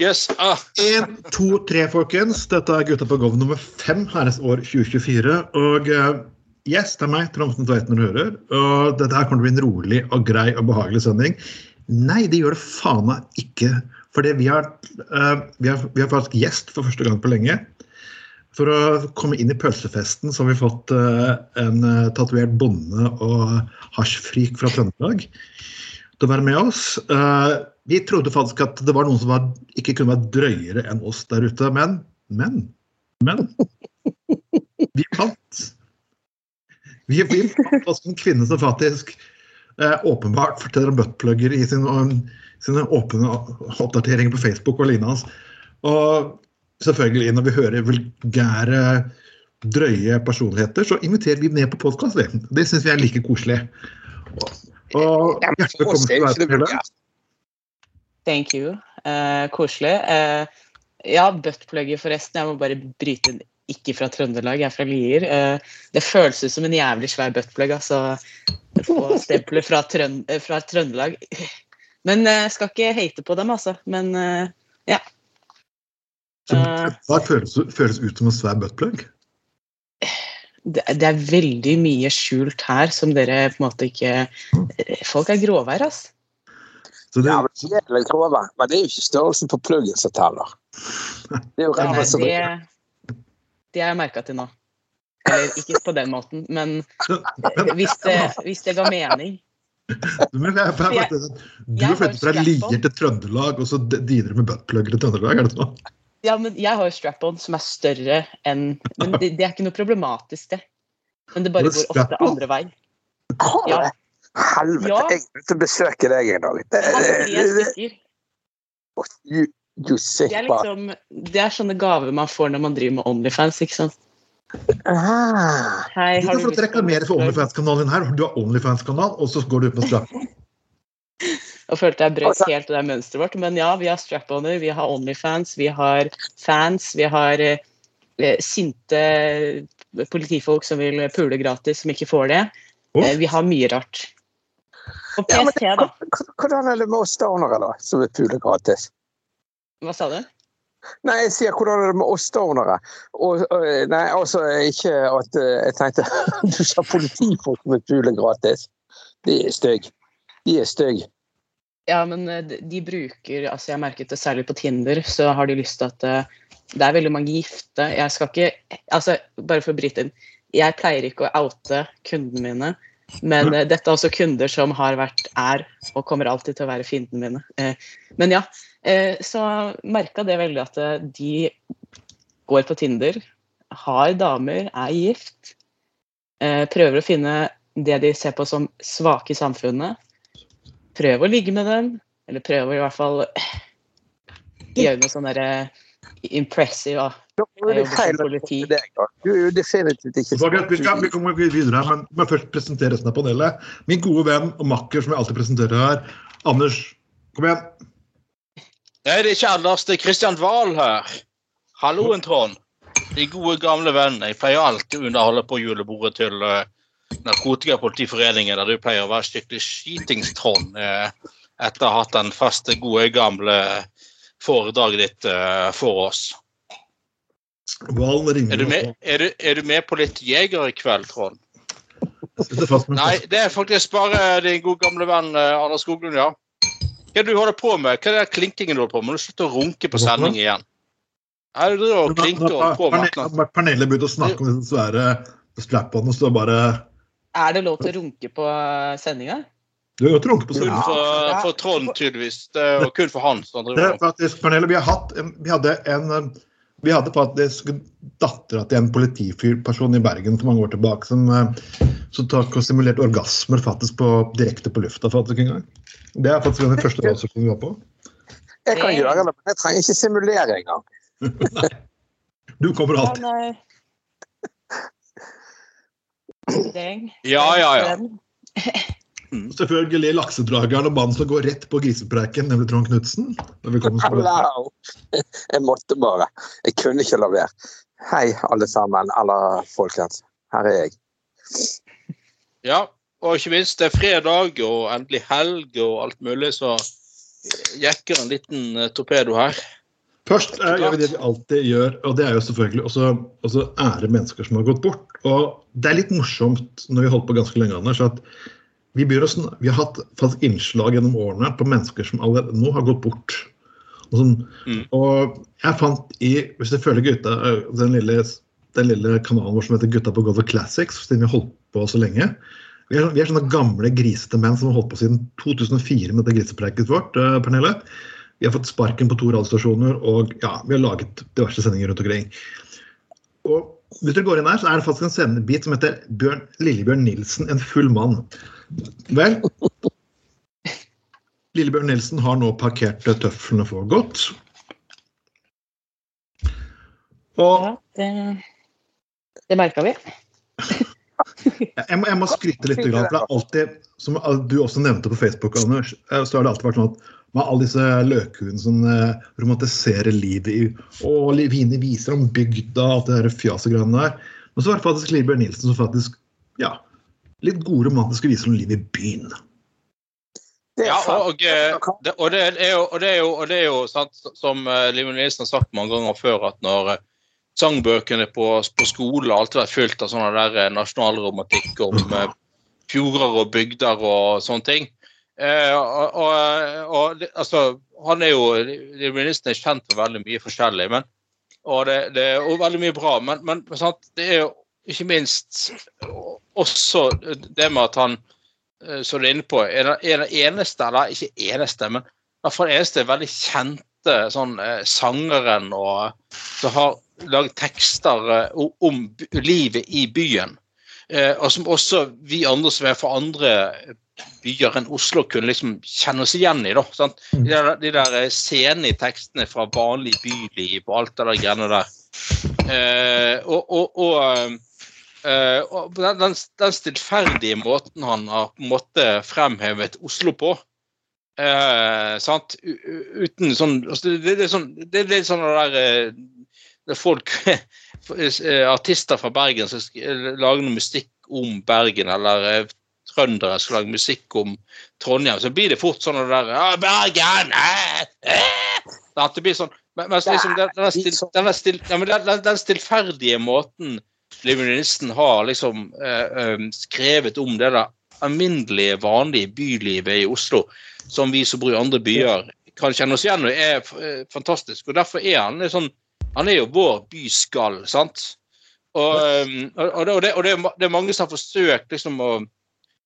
Yes. Ah, En, to, tre, folkens. Dette er Gutta på Gov nummer fem, herres år 2024. Og eh, yes, det er meg, Tromsen Tveiten, du hører. Og dette her kommer til å bli en rolig og grei og behagelig sending. Nei, det gjør det faen meg ikke. Fordi vi har, eh, vi, har, vi har faktisk gjest for første gang på lenge. For å komme inn i pølsefesten så har vi fått uh, en uh, tatovert bonde og hasjfrik fra Trøndelag til å være med oss. Eh, vi trodde faktisk at det var noen som var, ikke kunne være drøyere enn oss der ute, men, men, men Vi fant Vi, vi fant oss en kvinne som faktisk eh, åpenbart forteller om buttplugger i sin, um, sine åpne oppdateringer på Facebook og lignende. Og selvfølgelig, når vi hører vulgære, drøye personligheter, så inviterer vi ned på podkast. Det syns vi er like koselig. Og og hjertelig velkommen er til jo ikke det Værtspillet. vulgært. Thank you. Eh, koselig. Eh, ja, buttplugger forresten. Jeg må bare bryte inn. Ikke fra Trøndelag, jeg er fra Lier. Eh, det føles ut som en jævlig svær buttplug, altså. Få stempler fra, Trøn eh, fra Trøndelag. Men jeg eh, skal ikke hate på dem, altså. Men ja. Hva føles, føles ut som en svær buttplug? det, det er veldig mye skjult her som dere på en måte ikke eh, Folk er gråvær, altså. Så det, Ja, men det litt grove. Men det er jo ikke størrelsen på pluggen som teller. Det er jo ræva som det, har jeg merka til nå. Eller ikke på den måten, men hvis det, hvis det ga mening. men jeg, jeg, jeg, du jeg har flyttet fra. Lier til Trøndelag, og så diner du med buttplugger til Trøndelag? er det sånn? Ja, men jeg har jo strap-on som er større enn Men det, det er ikke noe problematisk, det. Men det bare går ofte andre vei. Ja. Helvete, Ja. jeg er nødt til å besøke deg en dag. Det, det, det, you, you Det er liksom Det er sånne gaver man får når man driver med Onlyfans, ikke sant. Ah. Hei, Du kan få reklamere for? Onlyfans-kanalen din her. Du har Onlyfans-kanal, og så går du ut med straff. Og følte jeg brøt helt det der mønsteret vårt. Men ja, vi har strap-oner, vi har Onlyfans, vi har fans, vi har eh, eh, sinte politifolk som vil pule gratis, som ikke får det. Oh. Eh, vi har mye rart. Og Ja, men da. Hvordan er det med oss stonere, da, som vil pule gratis? Hva sa du? Nei, jeg sier hvordan er det med oss stonere? Og, nei, altså ikke at eh, Jeg tenkte du sa politifolk som vil pule gratis. De er stygge. De er stygge. Ja, men eh, de de bruker altså Jeg har merket det særlig på Tinder, så har de lyst til at eh, det er veldig mange gifte. Jeg skal ikke altså Bare for å bryte inn. Jeg pleier ikke å oute kundene mine, men eh, dette er også kunder som har vært, er og kommer alltid til å være fiendene mine. Eh, men ja, eh, så merka det veldig at eh, de går på Tinder, har damer, er gift, eh, prøver å finne det de ser på som svake i samfunnet Prøver å ligge med dem, eller prøver i hvert fall gjøre noe sånn derre impressive. da. Er det jobber som feil politi. Du er jo definitivt ikke Vi, skal, vi kommer videre her, men må først presentere resten av panelet. Min gode venn og makker som jeg alltid presenterer her. Anders, kom igjen. Nei, det er ikke Anders, det er Kristian Wahl her. Halloen, Trond. De gode, gamle venn. Jeg pleier alltid å underholde på julebordet til uh, Narkotikapolitiforeningen, der du pleier å være skikkelig skitings, Trond, eh, etter å ha hatt den faste, gode, gamle foredraget ditt eh, for oss. Er du, med, er, du, er du med på litt Jeger i kveld, Trond? Nei, det er faktisk bare din gode gamle venn eh, Anders Skoglund, ja. Hva er det du holder på med? Hva er det klinkingen du holder på med? Må du slutte å runke på sending igjen? Ja, du og klinker og på med. Pernille begynte å snakke om den svære strap-onene, så bare Er det lov til å runke på sendinga? Du hørte trunket på Kun for, for Trond, tydeligvis. Det er jo kun for han Det er faktisk, Pernille, vi, har hatt, vi hadde en eh, vi hadde faktisk dattera til en politifyrperson i Bergen for mange år tilbake som, eh, som tok og simulerte orgasmer faktisk på, direkte på lufta. faktisk en gang. Det er faktisk den første radiostasjonen vi var på. Jeg kan gjøre det, men jeg trenger ikke simulere engang. Du kommer alltid. Ja, Ja, ja, ja. Selvfølgelig laksedrageren og mannen som går rett på grisepreiken, nemlig Trond Knutsen. Jeg måtte bare. Jeg kunne ikke la være. Hei, alle sammen. Eller folkens. Her er jeg. ja. Og ikke minst, det er fredag og endelig helg og alt mulig, så jekker en liten eh, torpedo her. Først eh, gjør vi det vi alltid gjør, og det er jo selvfølgelig også, også ære mennesker som har gått bort. Og det er litt morsomt når vi holdt på ganske lenge, Anders, at vi, å vi har hatt fast innslag gjennom årene på mennesker som allerede nå har gått bort. Og, sånn, Mm. og jeg fant i, hvis du følger gutta, eh, den lille, den lille kanalen vår som heter Gutta på gulvet Classics, siden vi har holdt på så lenge. Vi er, vi er sånne gamle grisete menn som har holdt på siden 2004 med dette grisepreiket vårt. eh, Pernille. Vi har fått sparken på to radiostasjoner, og ja, vi har laget diverse sendinger rundt omkring. Og hvis dere går inn her, så er det faktisk en sendebit som heter Bjørn, Lillebjørn Nilsen, en full mann. Vel, Lillebjørn Nilsen har nå parkert tøflene for godt. Og Ja, det, det merka vi. jeg må, jeg må skryte litt, for det er alltid, som du også nevnte på Facebook, Anders, så har det alltid vært sånn at med alle disse løkhuene som eh, romantiserer livet i Og Livine viser om bygda og alt det der fjaset greiene der. Men så var det faktisk Lillebjørn Nilsen som faktisk ja, litt gode romantiske viser om livet i byen. Ja, og, eh, det, og, det er jo, og det er jo, og det er jo sant, som uh, Liv Nilsen har sagt mange ganger før, at når eh, sangbøkene på, på skole har alltid vært fylt av sånne der eh, nasjonalromantikk om eh, fjorder og bygder og sånne ting. Eh, og, og, og altså, han er jo Nilsen er kjent for veldig mye forskjellig, men, og det, det jo veldig mye bra. Men, men sant, det er jo ikke minst også det med at han eh, som du er inne på, er den, eneste, eller ikke eneste, men i hvert fall eneste veldig kjente sånn eh, sangeren og, som har laget tekster eh, om livet i byen. Eh, og som også vi andre som er fra andre byer enn Oslo, kunne liksom kjenne oss igjen i. da, sant? De der, de der scenene i tekstene fra vanlig byliv og alt det der greiene der. Eh, og, og, og Eh, og den, den, den stillferdige måten han har på en måte fremhevet Oslo på uh, sant? U, uten sånn altså det, det, sånn Det er litt sånn det der uh, folk Artister fra Bergen som lager noe musikk om Bergen, eller trøndere skal lage musikk om Trondheim, så blir det fort sånn det der «Ja, Bergen! Eh, eh!» Det blir sånn men, liksom den, den, still, den, still, ja, men den, den, den stillferdige måten Liv Nilsen har liksom eh, eh, skrevet om det der alminnelige, vanlige bylivet i Oslo, som vi som bor i andre byer kan kjenne oss igjen i, er eh, fantastisk. Og derfor er han sånn Han er jo vår byskall, sant? Og, eh, og, det, og, det, og det, er mange som har forsøkt liksom å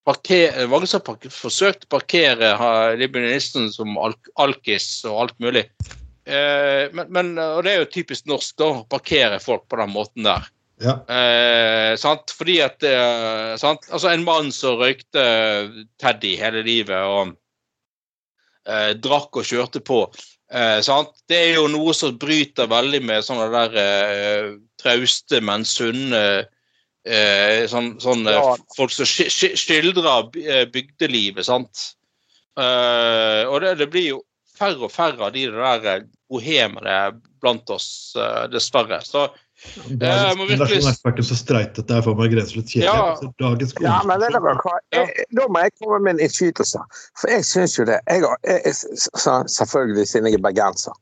parkere Mange som har forsøkt å parkere Liv som al alkis og alt mulig. Men, men, og det er jo typisk norsk, da, å parkere folk på den måten der. Ja. Eh, sant? Fordi at eh, sant? Altså En mann som røykte Teddy hele livet og eh, drakk og kjørte på. Eh, sant? Det er jo noe som bryter veldig med sånne der eh, trauste, men sunne eh, sånn, sånn eh, Ja. folk som skildrer bygdelivet, sant. Eh, og det, det blir jo færre og færre av de der bohemene blant oss, eh, dessverre. Så Dagens må virkelig- generasjon er faktisk så er for meg grenseløst kjedelig. Ja. Ja, men Jeg, da må jeg komme med en innskytelse. For jeg syns jo det jeg, jeg, jeg, så- Selvfølgelig siden jeg er bergenser,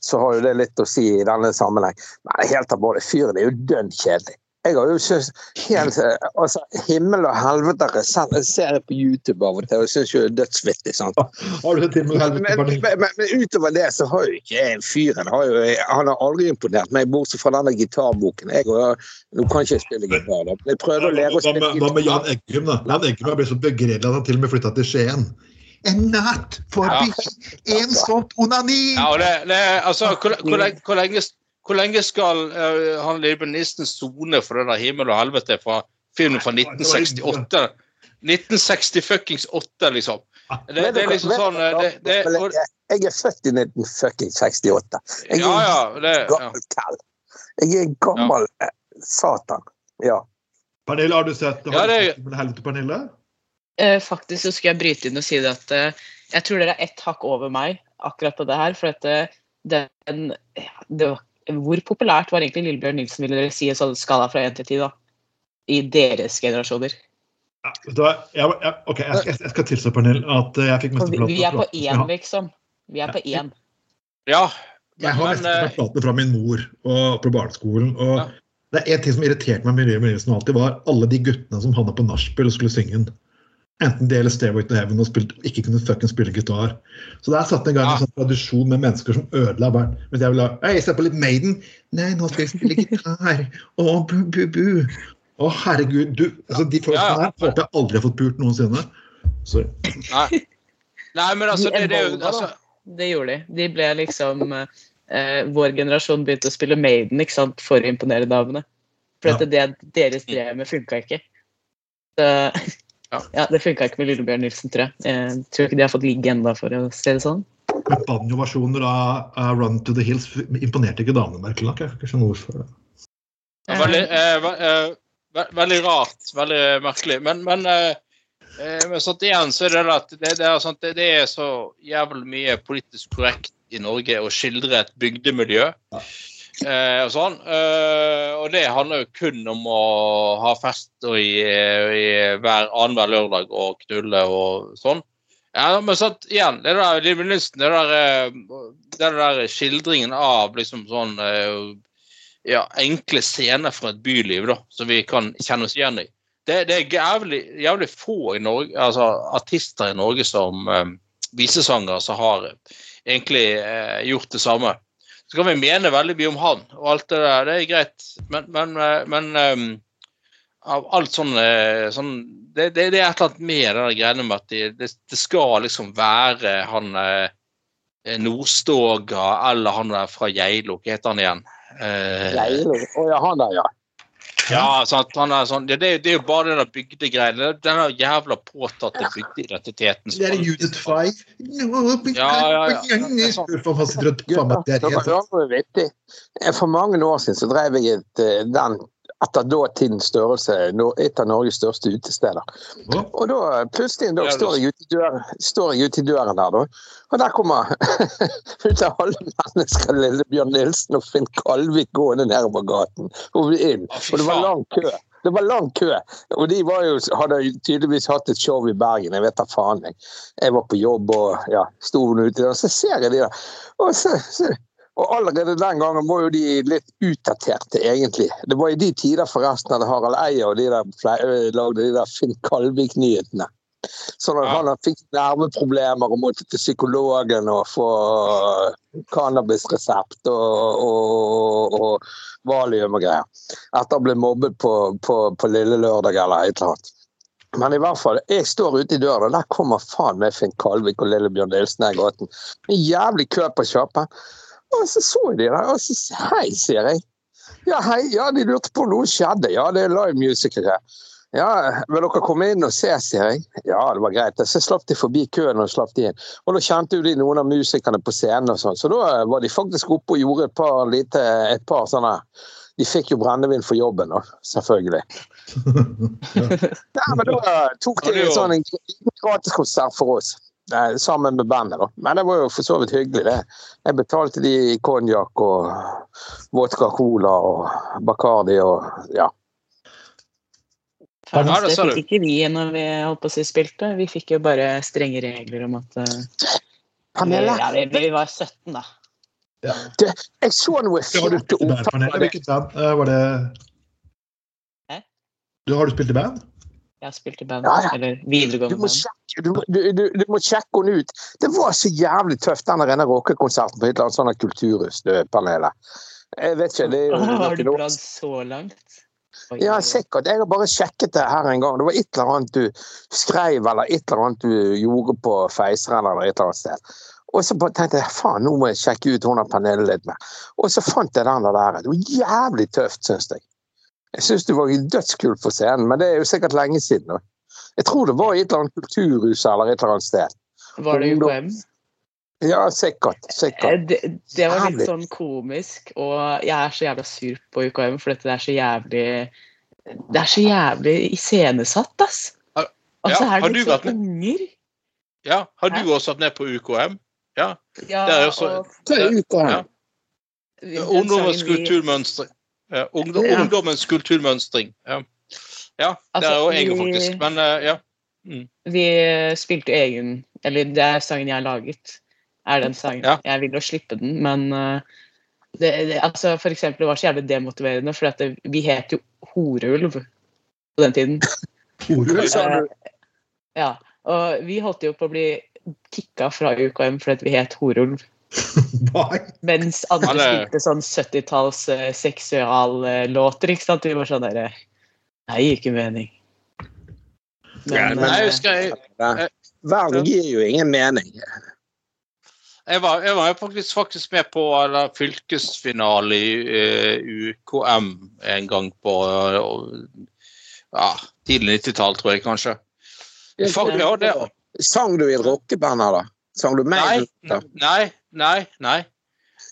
så har jo det litt å si i denne sammenheng. Men helt alvorlig, fyren er jo dønn kjedelig. Jeg har jo syntes helt eh, altså, Himmel og helvete jeg ser det på YouTube av og til og syns jo det er dødsvittig. sant? Har du sett himmel og Men, helvete, men, Pernille? men, men utover det så har jo ikke jeg fyren har jo, Han har aldri imponert meg, bortsett fra denne gitarboken. Jeg, og, nå kan ikke jeg spille gitar, da. jeg prøver å lære å spille med, hva med Jan gitar. Eggum, da? Jan Eggum har blitt så begredelig at han til og med flytta til Skien. En natt forbi en sånt onani! Ja, og det, det, altså, hvor, hvor, hvor, lenge, hvor lenge skal uh, han libanisten sone for det der himmel og helvete fra filmen fra 1968? 1960 fuckings 8, liksom. Det, det er liksom sånn eh, det, det, og, Jeg er født i 1968. Jeg er ja. Det, ja. gammel kall. Jeg er gammel ja. satan. Ja. Pernille, har du sett har Ja, det- du helvete, Pernille? Eh, faktisk så skulle jeg bryte inn og si det at eh, jeg tror dere er ett hakk over meg akkurat på det her. For at eh, den det var, Hvor populært var egentlig Lillebjørn Nilsen, vil dere si, sånn skala fra 1 til 10, da? I deres generasjoner. Ja? Jeg, jeg, ok, jeg skal, jeg skal tilstå, Pernille, at eh, jeg fikk Og vi, vi er på én, liksom. Vi er på én. ja. Jeg har mesteparten fra min mor og på barneskolen. og Ja. Det er en ting som irriterte meg med Miriam Nilsen alltid, var alle de guttene som havna på nachspiel og skulle synge den. Enten det eller Stairway to Heaven og spilt, ikke kunne fucking spille gitar. Så der satte en gang en sånn tradisjon med mennesker som ødela verden. Mens jeg ville ha Hei, se på litt Maiden. Nei, nå skal jeg spille gitar. Å, bu, bu, bu. Å, herregud. Du, altså, de folkene Ja, ja. her håper jeg aldri har fått pult noensinne. Sorry. Nei. Nei, men altså, det, det altså, Det gjorde de. De ble liksom eh, Vår generasjon begynte å spille Maiden ikke sant, for å imponere damene. For at det deres drev med, funka ikke. Så, Ja. ja, det funka ikke med Lillebjørn Nilsen, tror jeg. Jeg tror ikke de har fått ligge enda for å se det sånn. Banjo-versjoner av Run to the Hills imponerte ikke damene, merkelig nok. Jeg får ikke skjønne hvorfor. Ja, Veldig, eh, ve- eh, ve- veldig rart. Veldig merkelig. Men, men, eh, eh, men sånn igjen så er det at det, det, er, sånt, det, det er så jævlig mye politisk korrekt i Norge å skildre et bygdemiljø. Eh, og sånn. Eh, og det handler jo kun om å ha fest og i, i hver annenhver lørdag og knulle og sånn. Ja, men sånn, igjen, det der Livenlysten, det der, eh, det der skildringen av liksom sånn eh, ja, enkle scener fra et byliv da, som vi kan kjenne oss igjen i. Det, det er jævlig, jævlig få i Norge, altså, artister i Norge som um, visesangere som har egentlig uh, gjort det samme. Så kan vi mene veldig mye om han og alt det der, det er greit, men, men, eh, men um, av alt sånn, eh, sånn det, det, det er et eller annet med det greiene med at det, det, skal liksom være han eh, Nordstoga eller han der fra Geilo, hva heter han igjen? Eh, Geilo. Å ja, han der, ja. Ja, sant, han er sånn, det, det, det er jo bare den bygdegreiene. det- Den jævla påtatte bygdeidentiteten. Det er Judith Five. No, Ja, ja, ja. Det. Eh, For mange år siden så drev jeg et, eh, den etter datidens størrelse, et av Norges største utesteder. Og da plutselig en dag står jeg ute i døren, står i døren der, da. Og der kommer ut av alle mennesker lille Bjørn Nilsen og Finn Kalvik gående nedover gaten. Og inn. Og det var lang kø. Det var lang kø. Og de var jo, hadde tydeligvis hatt et show i Bergen. Jeg vet da faen. Jeg, jeg var på jobb og ja, sto ute der. og Så ser jeg de der. Og, så, så, og allerede den gangen var jo de litt utdaterte, egentlig. Det var i de tider forresten at Harald Eia og de der lagde de der Finn Kalvik-nyhetene. Sånn at han fikk nerveproblemer og måtte til psykologen og få cannabisresept og, og, og valium og greier. Etter å bli mobbet på, på, på Lille Lørdag eller et eller annet. Men i hvert fall, jeg står ute i døren, og der kommer faen meg Finn Kalvik og Lillebjørn Nilsen ned gaten. En jævlig kø på kjappen. Og så så de der, og så hei, sier jeg. Ja, hei, ja, de lurte på om noe skjedde. Ja, det er live music her. Ja, vil dere komme inn og se, sier jeg. Ja, det var greit. Så slapp de forbi køen og slapp de inn. Og da kjente jo de noen av musikerne på scenen og sånn, så da var de faktisk oppe og gjorde et par lite, et par sånne De fikk jo brennevin for jobben, da, selvfølgelig. Ja, men da tok de en sånn en liten gratiskonsert for oss. Sammen med bandet, da. Men det var jo for så vidt hyggelig, det. Jeg betalte de konjakk og vodka cola og Bacardi og ja. Faen, det det sa du. fikk ikke vi når vi holdt på å si spilte. Vi fikk jo bare strenge regler om at uh, Pernille, ja, vi, vi var 17, da. jeg så noe Ja, flotte spilt i band, Pernille? ordtak. Eh, Var det Du, har du spilt i band? Jeg har spilt i band, Ja, ja. eller Du må, sjekke, du, du, du, må sjekke henne ut. Det var så jævlig tøft, den rene rockekonserten på et eller annet sånt Kulturhus-panelet. Jeg vet ikke, det er jo har du bladd så langt? Oi, Ja, sikkert. Jeg har bare sjekket det her en gang. Det var et eller annet du skrev, eller et eller annet du gjorde på Feiseren eller et eller annet sted. Og så tenkte jeg faen, nå må jeg sjekke ut hun har panelet litt mer. Og så fant jeg den der. Det var jævlig tøft, syns jeg. Jeg syns du var dødskul på scenen, men det er jo sikkert lenge siden. Jeg tror det var i et eller annet kulturhus eller et eller annet sted. Var det UKM? Ja, sikkert. Eh, sikkert. Det, det var litt sånn komisk, og jeg er så jævla sur på UKM, for dette er så jævlig Det er så jævlig iscenesatt, ass. Altså, ja, har du vært sånn unger. Ja, Har du også vært med på UKM? Ja. Ja, Det er jo så- og det, her? Ja. Ungdommens. Ja, ungdom, Ja. Ungdommens kulturmønstring. Ja, ja det Altså, er jo jeg faktisk. Men eh, ja. Vi spilte egen Eller det er sangen jeg har laget. Er den sangen. Ja. Jeg vil jo slippe den, men uh, det, det, altså for eksempel, det var så jævlig demotiverende, for at det, vi het jo Horeulv på den tiden. Horulv? sa du? Eh, ja. Og vi holdt jo på å bli kicka fra UKM fordi vi het Horulv. Nei. Mens andre spilte sånn 70-talls uh, seksuallåter. ikke sant? Vi var sånn derre Nei, gir ikke mening. Ja, men- Nei, eh, jeg husker jeg, Ja. Verden gir jo ingen mening. jeg, var, jeg var faktisk, faktisk med på eller, fylkesfinale i uh, UKM en gang på uh, ja, tidlig 90-tall, tror jeg kanskje. Fuck, ja, det, Sang du i et rockeband her, da? Sang du Nei, meg? nei, nei, nei. nei.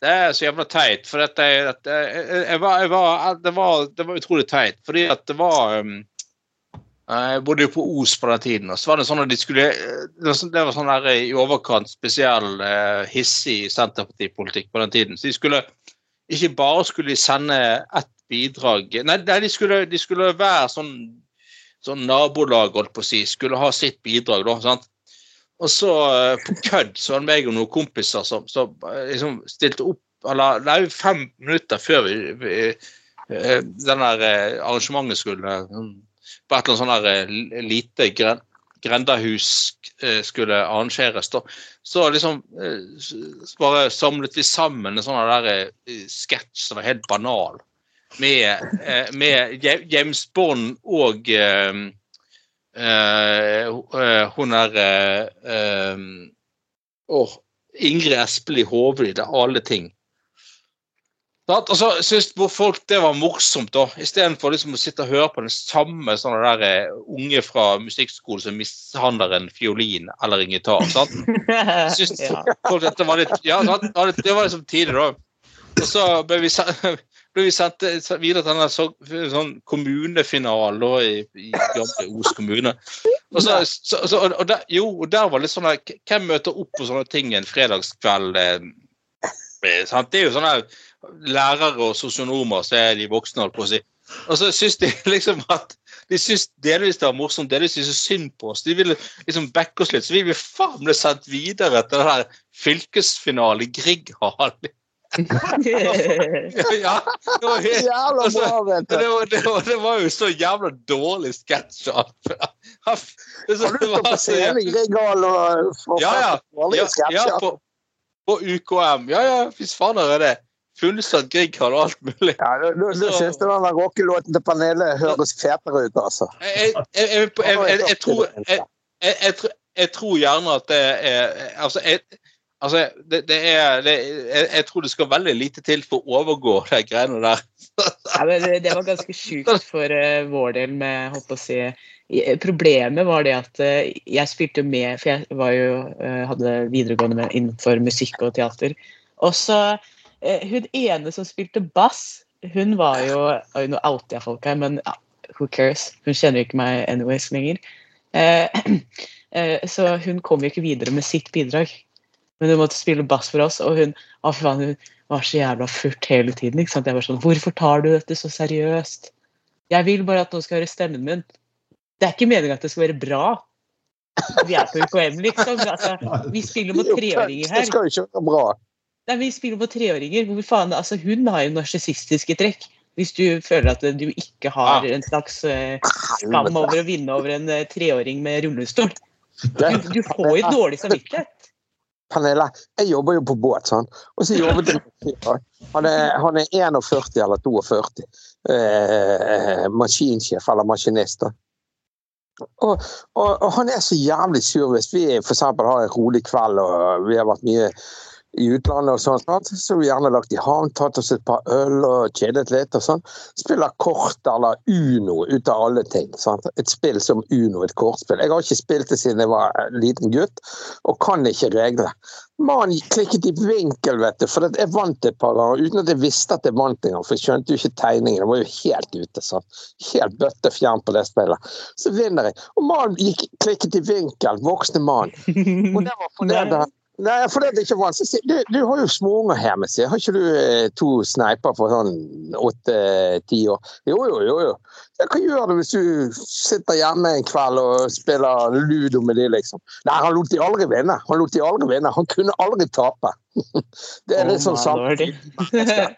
Det er så jævla teit. For at jeg, at jeg, jeg var, jeg var, det, var, det var utrolig teit. Fordi at det var um, Jeg bodde jo på Os på den tiden, og så var det sånn at de skulle var sånn, det var sånn der i overkant spesiell uh, hissig Senterpartipolitikk på den tiden. Så de skulle Ikke bare skulle de sende ett bidrag nei de, skulle, de skulle være sånn sånn nabolag, holdt på å si, skulle ha sitt bidrag, da. sant? Og så eh, på kødd så var det meg og noen kompiser som, som eh, liksom stilte opp eller, Nei, fem minutter før vi, vi eh, den der arrangementet skulle På et eller annet sånn der lite gren, grendahus skulle arrangeres, da. Så liksom bare samlet vi sammen en sånn der sketsj som var helt banal. Med, med James Bond og hun er eh, eh, åh, Ingrid Espelid det er alle ting. Og så syns folk det var morsomt, da, istedenfor liksom å sitte og høre på den samme sånne der unge fra musikkskolen som mishandler en fiolin eller en gitar. sant? Syns ja. folk dette var litt Ja, sant? Ja, det- det var liksom tidlig, da. Og så ble vi, ble vi sendt videre til denne så, sånn kommunefinalen i, i gamle Os kommune. Og, så, så, så, og, der, jo, og der var litt sånn Hvem møter opp på sånne ting en fredagskveld? Eh, eh, sant? Det er jo sånne lærere og sosionomer som er de voksne, på å si. Og så syns de liksom at de syns delvis det var morsomt, delvis de syns synd på oss. De ville liksom backe oss litt. Så vi ble faen meg sendt videre til den der fylkesfinale i Grieghallen. ja, det var helt Jævla Altså, bra, vet det var, det, var, det var jo så jævla dårlig sketsj. Det Har du stått på var scenen og fått Ja, ja. dårlige sketsjer? ja, på, på UKM. Ja, ja, fy faen er det. Fullsatt Grieghall og alt mulig. Ja, du, du, du Så- syns den rockelåten til panelet høres fetere ut, altså. Jeg tror gjerne at det er Altså, jeg, altså det, det er det, jeg, jeg tror det skal veldig lite til for å overgå de greiene der. Ja, det, var ganske sjukt for uh, vår del med å si Problemet var det at uh, jeg spilte med For jeg jo, uh, hadde videregående med, innenfor musikk og teater. Og så eh, Hun ene som spilte bass, hun var jo Oi, nå outer jeg folk her, men who cares? Hun kjenner jo ikke meg anyways lenger. Eh, eh, så hun kom jo ikke videre med sitt bidrag. Men hun måtte spille bass for oss, og hun å, faen, hun var så jævla furt hele tiden. ikke sant? Jeg var sånn, Hvorfor tar du dette så seriøst? Jeg vil bare at noen skal høre stemmen min. Det er ikke meningen at det skal være bra. Vi er på UKM, liksom. Altså, vi spiller mot treåringer her. Det skal jo ikke være bra. Nei, vi spiller mot treåringer. Hvor faen, altså, hun har jo narsissistiske trekk. Hvis du føler at du ikke har en slags eh, skam over å vinne over en eh, treåring med rullestol. Du, du får jo dårlig samvittighet. Pernille, jeg jobber jo på båt, sånn. og så med en. Han er, han er 41 eller 42. Eh, maskinsjef eller maskinist. Og, og, og han er så jævlig sur hvis vi f.eks. har en rolig kveld og vi har vært mye i utlandet og sånn, sånn, så vi gjerne lagt i havn, tatt oss et par øl og kjedet litt og sånn. Spiller kort eller Uno ut av alle ting. Sant? Et spill som Uno, et kortspill. Jeg har ikke spilt det siden jeg var en liten gutt, og kan ikke reglene. Mannen klikket i vinkel, vet du, for jeg vant et par ganger uten at jeg visste at jeg vant engang. For jeg skjønte jo ikke tegningen. Jeg var jo helt ute. sånn. Helt bøttefjern på det spillet. Så vinner jeg. Og mannen klikket i vinkel. Voksne mann. Og det var det Nei, for det er ikke vanskelig. Du, du har jo småunger hjemme, sier. Har ikke du eh, to sneiper for sånn åtte-ti år? Jo, jo, jo. jo. Ja, hva gjør du hvis du sitter hjemme en kveld og spiller ludo med de, liksom? Nei, han lot de aldri vinne. Han lot de aldri vinne. Han kunne aldri tape. Det er litt sånn samme lord. Ja,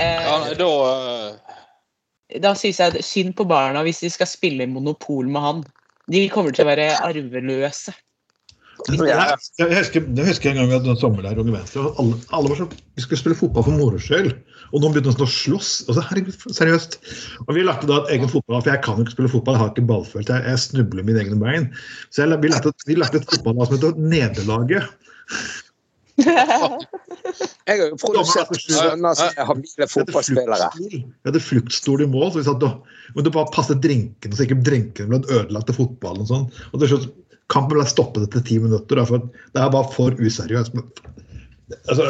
Eh, da eh, da syns jeg det synd på barna hvis de skal spille Monopol med han. De kommer til å være arveløse. Jeg, jeg, husker, jeg husker en gang vi hadde en sommerleir Unge og Alle, alle var så, vi skulle spille fotball for moro skyld. Og noen begynte å slåss. Og så, herregud, seriøst. Og vi lagde da et egen fotball, for jeg kan jo ikke spille fotball. Jeg har ikke ballfølt. Jeg, jeg snubler i mine egne bein. Så jeg, vi, lagde, vi lagde et fotballag som heter Nederlaget. Jeg har jo produsert sønner som er habile fotballspillere. Vi hadde fluktstol i mål, så vi satt og men det bare passet drinkene, så ikke drinkene ble ødelagt av fotballen. og sånn. Og til slutt, Kampen ble stoppet etter ti minutter. Da, for det er bare for useriøst. Altså,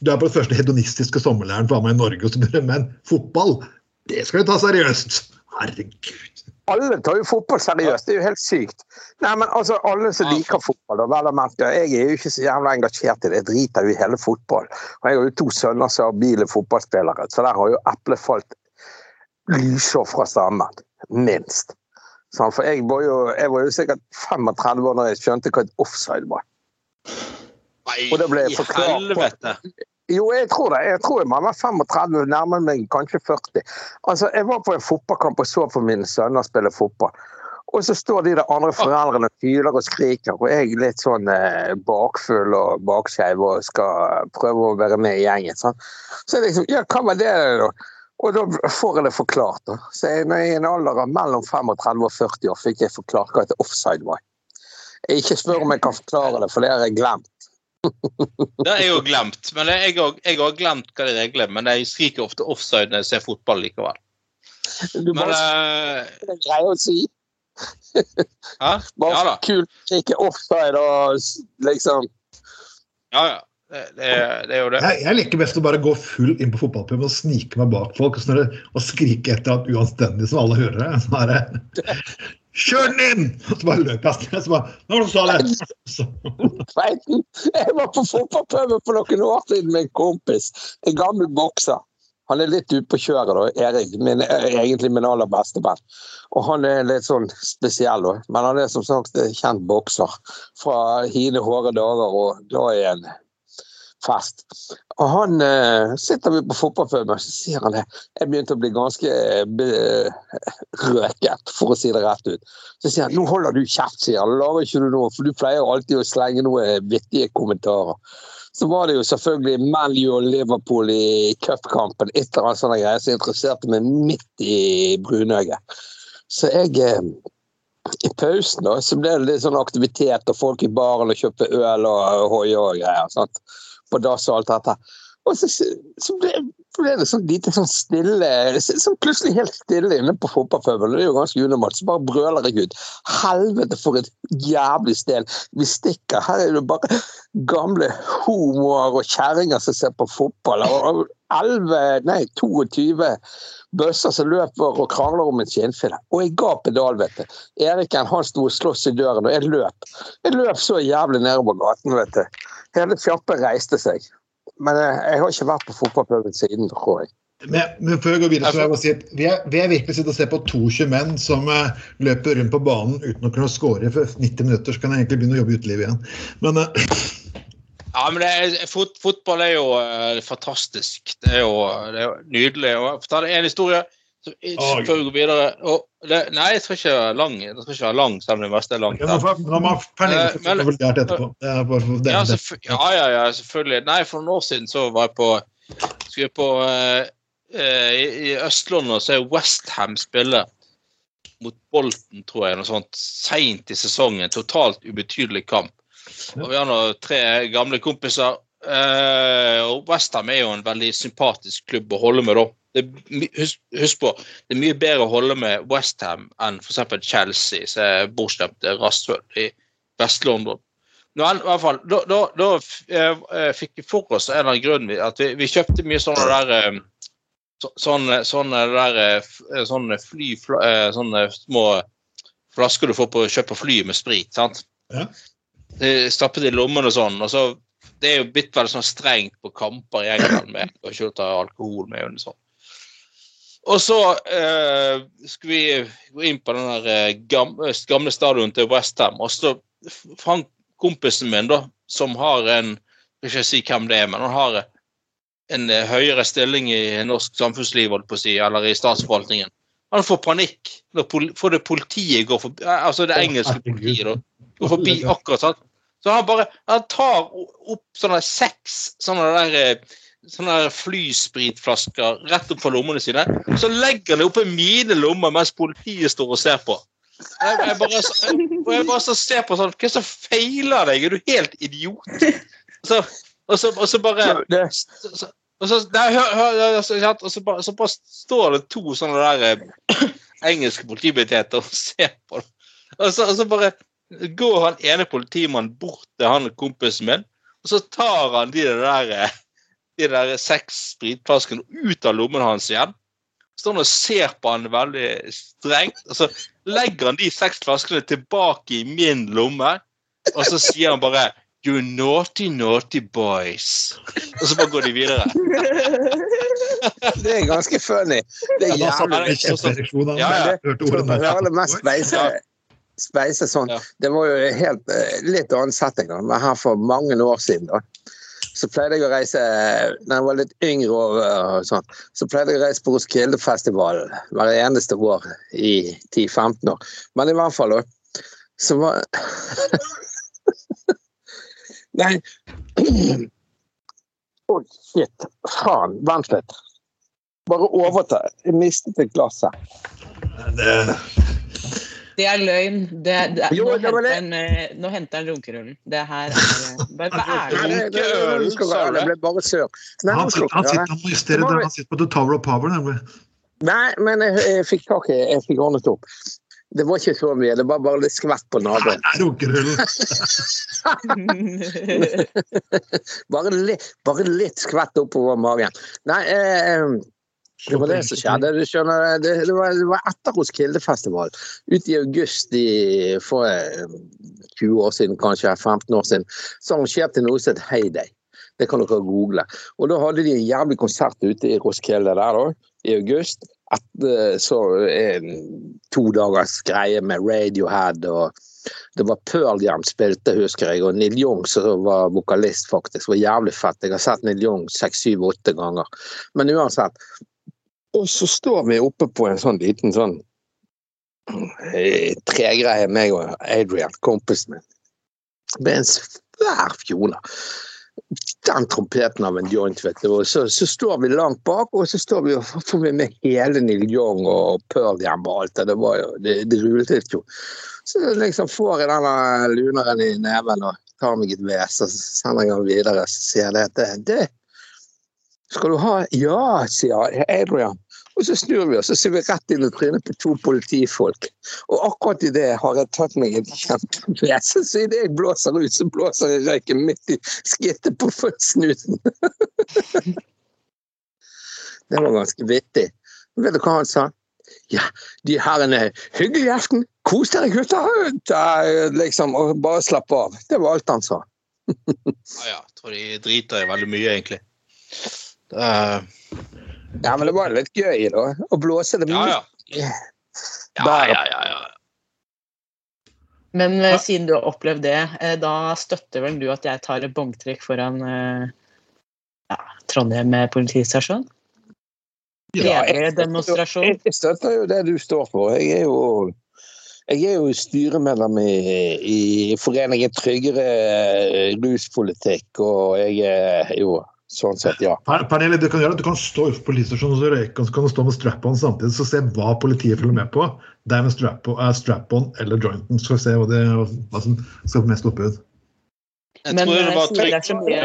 du er på den første hedonistiske sommerleiren for meg i Norge, og så begynner du fotball. Det skal du ta seriøst! Herregud. Alle tar jo fotball seriøst, det er jo helt sykt. Nei, men altså, Alle som liker fotball, da, vel å merke, jeg er jo ikke så jævla engasjert i det. Jeg driter jo i hele fotball. Og Jeg har jo to sønner som er habile fotballspillere, så der har jo eplet falt lysår fra stammen. Minst. Sånn, for jeg var, jo, jeg var jo sikkert 35 år da jeg skjønte hva et offside var. Nei, Og det ble i helvete! Jo, jeg tror det. Jeg tror jeg var 35, nærmer meg kanskje 40. Altså, Jeg var på en fotballkamp og så på mine sønner spille fotball. Og så står de der andre foreldrene og hyler og skriker, og jeg er litt sånn eh, bakfull og bakskeiv og skal prøve å være med i gjengen. Sånn. Så jeg liksom Ja, hva var det, da? Og da får jeg det forklart. da. Så jeg, når jeg i en alder av mellom 35 og 40 år, fikk jeg forklart hva et offside var. Jeg ikke spør om jeg kan forklare det, for det har jeg glemt. Det er jo glemt. Men jeg har, glemt hva det er jeg glemt, men jeg skriker ofte offside når jeg ser fotball likevel. Du Men bare eh, det er greie å si. Hæ? Bare ja da. kult ikke offside og liksom Ja, ja. Det, det, det er jo det. Jeg, jeg liker best å bare gå full inn på fotballpuben og snike meg bak folk og, sånn der- og skrike etter at uanstendig som alle hører. det. Sånn her, Kjør den inn! Og så bare løper jeg sted. Så bare Hva var du sa det? Så. Jeg var på fotballpuben for noen år siden med en kompis. En gammel bokser. Han er litt ute på kjøret, da. Erik. Min, egentlig min aller beste venn. Og han er litt sånn spesiell, da. Men han er som sagt kjent bokser fra hine hårde dager og glad i en fest. Og han eh, sitter vi på fotballpuben, så sier han det. Jeg begynte å bli ganske eh, be- røket, for å si det rett ut. Så sier han nå holder du kjeft, sier han. Lager ikke du noe, for du pleier alltid å slenge noen vittige kommentarer. Så var det jo selvfølgelig Melio og Liverpool i cupkampen, et eller annet sånt greier som interesserte meg midt i brunøyet. Så jeg eh, I pausen da, så ble det litt sånn aktivitet, og folk i baren og kjøpte øl og hoie og greier. sant? På dass og alt dette. Og så, så ble, ble det sånn lite sånn stille så, så Plutselig helt stille inne på fotballpuben. Det er jo ganske unormalt. Så bare brøler jeg ut. Helvete, for et jævlig sted. Vi stikker. Her er det bare gamle homoer og kjerringer som ser på fotball. Og 11, nei, 22 bøsser som løper og krangler om en skinnfille. Og jeg ga pedal, vet du. Eriken han sto og sloss i døren, og jeg løp. Jeg løp så jævlig nedover gaten, vet du. Hele fjappen reiste seg. Men eh, jeg har ikke vært på fotballpuben siden, tror jeg. men, men før vi går videre, så vil jeg bare si at vi er, vi er virkelig sitte og se på to 20 menn som uh, løper rundt på banen uten å kunne score for 90 minutter. Så kan jeg egentlig begynne å jobbe i utelivet igjen. Men uh... Ja, men det er, fot, Fotball er jo uh, fantastisk. Det er jo, det er jo nydelig. Og jeg forteller en historie Går videre. Og det, nei, jeg skal ikke være lang. Det skal ikke være lang, selv om det meste er langt. Ja, Eh, for- Ja, ja, ja, ja, selvfølgelig. Nei, for noen år siden så var jeg på Skulle jeg på eh, eh, I i Østlandet og så er Westham spille mot Bolten, tror jeg, noe sånt seint i sesongen. Totalt ubetydelig kamp. Og vi har nå tre gamle kompiser. Eh, og Westham er jo en veldig sympatisk klubb å holde med, da. Det, husk, husk på, det er mye bedre å holde med Westham enn f.eks. Chelsea, som er bortskjemte rasshøl i Vest-London. Da, da, da eh, fikk vi for oss en eller annen grunn at vi, vi kjøpte mye sånne der eh, så, sånne, sånne der sånne fly, sånne små flasker du får på kjøp på fly med sprit. sant? Ja. Stappet i lommen og sånn. og så Det er jo blitt veldig sånn strengt på kamper i England med å ikke ta alkohol med og sånn. Og så eh, skulle vi gå inn på den der eh, gamle, gamle stadion til Westham, og så fant kompisen min, da, som har en Jeg skal ikke si hvem det er, men han har en eh, høyere stilling i norsk samfunnsliv, holdt på å si, eller i statsforvaltningen. Han får panikk når det politiet går forbi eh, Altså det engelske politiet da, går forbi akkurat sånn. Så han bare han tar opp sånne seks sånne der eh, sånne der flyspritflasker rett opp fra lommene sine. og Så legger han det oppi mine lommer mens politiet står og ser på. Jeg, jeg bare, jeg, jeg bare så ser på sånn Hva er det som feiler deg? Er du helt idiot? Så, og, så, og så bare så, og så, nei, hør, hør, og så, bare, så bare står det to sånne der eh, engelske politibetjenter og ser på det. Og så, og så bare går han ene politimannen bort til han kompisen min, og så tar han de der, eh, de der seks spritflaskene ut av lommen hans igjen. Står han og ser på han veldig strengt, og så legger han de seks flaskene tilbake i min lomme, og så sier han bare You naughty, naughty boys. Og så bare går de videre. det er ganske funny. Det er Ja, det, jævlig jeg kjempereaksjon av Ja, ja. jeg hørte ordet det, å høre det nå. mest speise, speise sånn. Ja. Det var jo helt eh, litt annen setting, da. Men her for mange år siden, da. Så pleide jeg å reise når jeg var litt yngre og, eh, sånn, så pleide jeg å reise på Roskildefestivalen hver eneste år i 10-15 år. Men i hvert fall, da, så var Nei Å, shit. Faen. Vent litt. Bare overta. Jeg mistet et glass her. Det, Det er løgn. Det, det, Jo, nå, det henter det. en eh, nå henter han runkerullen. Det her er eh, Bare vær ærlig. det, ble bare sør. Nei, han, sitter, han, sitter, han må justere det. Han sitter på The Tower of Power, nemlig. Nei, men jeg, jeg fikk tak i Jeg fikk ordnet opp. Det var ikke så mye. Det var bare litt skvett på naboen. er. Bare, litt, bare litt skvett oppover magen. Nei, eh, det var det som skjedde. Du skjønner, det, det, var, var etter Roskildefestival. Ute i august i, for eh, 20 år siden, kanskje 15 år siden, så arrangerte noe som het Heyday. Det kan dere google. Og da hadde de en jævlig konsert ute i Roskilde der da, i august. Etter så en to dagers greie med Radiohead og det var Pearl Jam spilte, husker jeg, og Neil Young som var vokalist, faktisk. Det var jævlig fett. Jeg har sett Neil Young seks, syv, åtte ganger. Men uansett. Og så står vi oppe på en sånn liten sånn eh, tregreie, meg og Adrian, kompisen min. Med en svær fjone. Den trompeten av en joint, vet du. Og så, så står vi langt bak, og så står vi og får vi med hele Neil Young og Pearl Jam og alt det. Var jo, det, det rullet jo. Så liksom får jeg denne luneren i neven og tar meg et ves, og sender jeg den videre. Så sier jeg det det, det, skal du ha Ja, sier Adrian. Og så snur vi oss, og ser vi rett inn i trynet på to politifolk. Og akkurat i det har jeg tatt meg en kjempeves. Så idet jeg blåser ut, så blåser jeg røyken midt i skrittet på snuten. det var ganske vittig. Vet du hva han sa? Ja, de har en eh, hyggelig aften. Kos dere, gutter! Ta, liksom, og bare slapp av. Det var alt han sa. Ja, ja. Jeg tror de driter i veldig mye, egentlig. Eh, Ja, men det var litt gøy, da. Å blåse det ja, ja. Ja. Ja, ja, ja. Men eh, siden du har opplevd det, eh, da støtter vel du at jeg tar et bongtrekk foran eh, ja, Trondheim politistasjon? Ja, jeg- demonstrasjon. Jeg jeg støtter jo det du står for. Jeg er jo, jeg er jo styremedlem i, i Foreningen tryggere ruspolitikk, og jeg er jo sånn sett, ja. Pernille, du kan gjøre at du kan stå utenfor politistasjonen og så røyke, og så kan du stå med strap-on samtidig, så se hva politiet følger med på. Det er med strap-on uh, strap-on eller jointen, så se hva, det, hva som skal få mest oppbud. Jeg Men tror det eh, var er så trygt. mye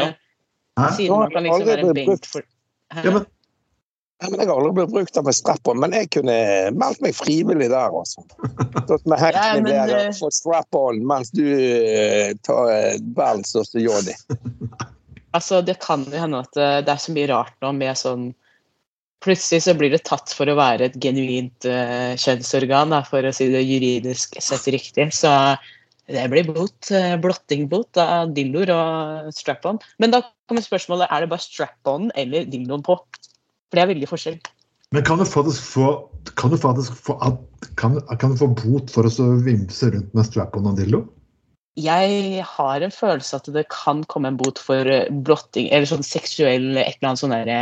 Ja. Siden man kan liksom være Aldri benkt for Ja, men, Ja, men Jeg har aldri blitt brukt av med strap-on, men jeg kunne meldt meg frivillig der, altså. Stått med hekken ja, der eh, og fått strap-on mens du eh, tar eh, verdens største joddy. Altså, det kan jo hende at eh, det er så mye rart nå med sånn Plutselig så blir det tatt for å være et genuint uh, kjønnsorgan, da, for å si det juridisk sett riktig. Så det blir bot, uh, blottingbot av dildoer og strap-on. Men da kommer spørsmålet er det bare strap-on eller dildoen på. For det er veldig forskjell. men kan du faktisk få kan du faktisk få, kan, kan du få bot for å vimse rundt med strap-on og dildo? Jeg har en følelse at det kan komme en bot for eh, blotting, eller sånn seksuell et eller annet sånn derre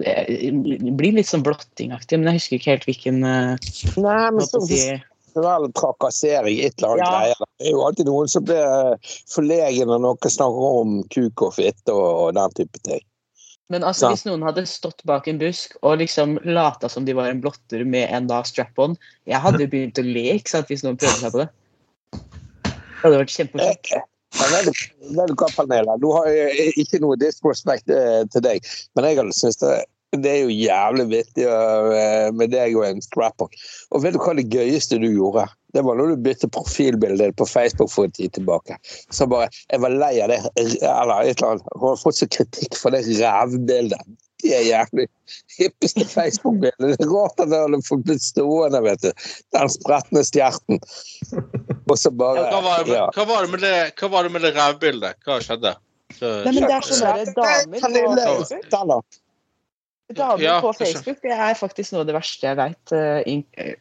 eh, blir litt sånn blottingaktig, men jeg husker ikke helt hvilken eh, Nei, men så seksuell trakassering, et eller annet Ja. greier. Det er jo alltid noen som blir forlegen når noen snakker om kuk og fitte og, og den type ting. Men altså, Ja. hvis noen hadde stått bak en busk og liksom lata som de var en blotter med en da strap-on Jeg hadde begynt å le ikke sant, hvis noen prøvde seg på det. Det hadde vært kjempemorsomt. Eh, Men vet du, vet du hva, Pernille? Du har jeg ikke noe disrespect eh, til deg, men jeg hadde syntes det, det er jo jævlig vittig eh, med deg og en strap-on. Og vet du hva det gøyeste du gjorde? Det var når du byttet profilbildet på Facebook for en tid tilbake. Så bare Jeg var lei av det, eller et eller annet. Har fått så kritikk for det rævbildet. Det er jævlig hippeste Facebook-bildet. Det er rart at det hadde fått blitt stående, vet du. Den spretne stjerten. Og så bare Hva var det med, ja. hva var det med det, hva var det med det rævbildet? Hva skjedde? Så, Nei, men det er sånn der damer på Facebook. Damer Ja, på. Facebook det er faktisk noe av det verste jeg veit. Jeg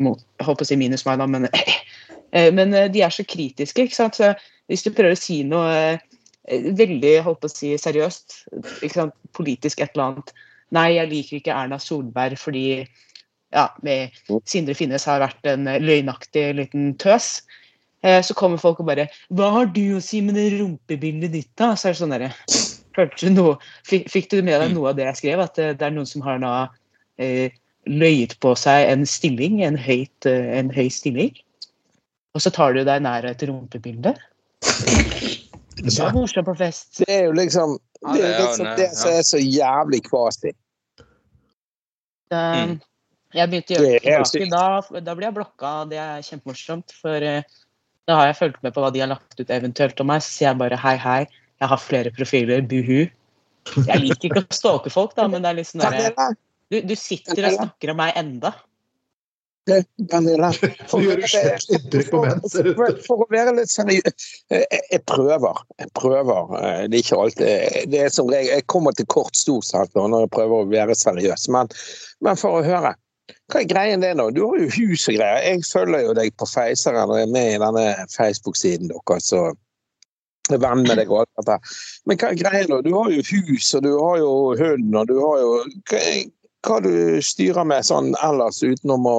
holdt på å si minus meg, da, men eh, Men eh, de er så kritiske, ikke sant. Så hvis du prøver å si noe eh, veldig holdt på å si seriøst, ikke sant? politisk et eller annet Nei, jeg liker ikke Erna Solberg fordi ja, med Sindre Finnes har vært en eh, løgnaktig liten tøs. Eh, Så kommer folk og bare 'Hva har du å si med det rumpebildet ditt', da? Så er det sånn derre Følte du noe Fikk, du med deg noe av det jeg skrev? At det, det er noen som har da eh, løyet på seg en stilling, en, høyt, eh, en høy stilling? Og så tar du deg nær et rumpebilde? Det er morsomt på fest. Det er jo liksom det er jo liksom det som er så jævlig kvasi. Eh, Mm. Jeg begynte å gjøre det tilbake. Da, da blir jeg blokka, det er kjempemorsomt. For eh, da har jeg fulgt med på hva de har lagt ut eventuelt om meg. Så sier jeg bare hei, hei, jeg har flere profiler, buhu. Jeg liker ikke å stalke folk, da, men det er litt sånn derre du, du sitter og snakker om meg enda. For, å være litt seriøs jeg, jeg prøver. Jeg prøver. Eh, Det er ikke alt Det er som regel Jeg kommer til kort stort sett når jeg prøver å være seriøs. Men, men for å høre. Hva er greien det nå? Du har jo hus og greier. Jeg følger jo deg på Feiseren og er med i denne Facebook-siden deres. og venn med deg og alt dette. Men hva er greia nå? Du har jo hus, og du har jo hund, og du har jo Hva, hva du styrer med sånn ellers utenom å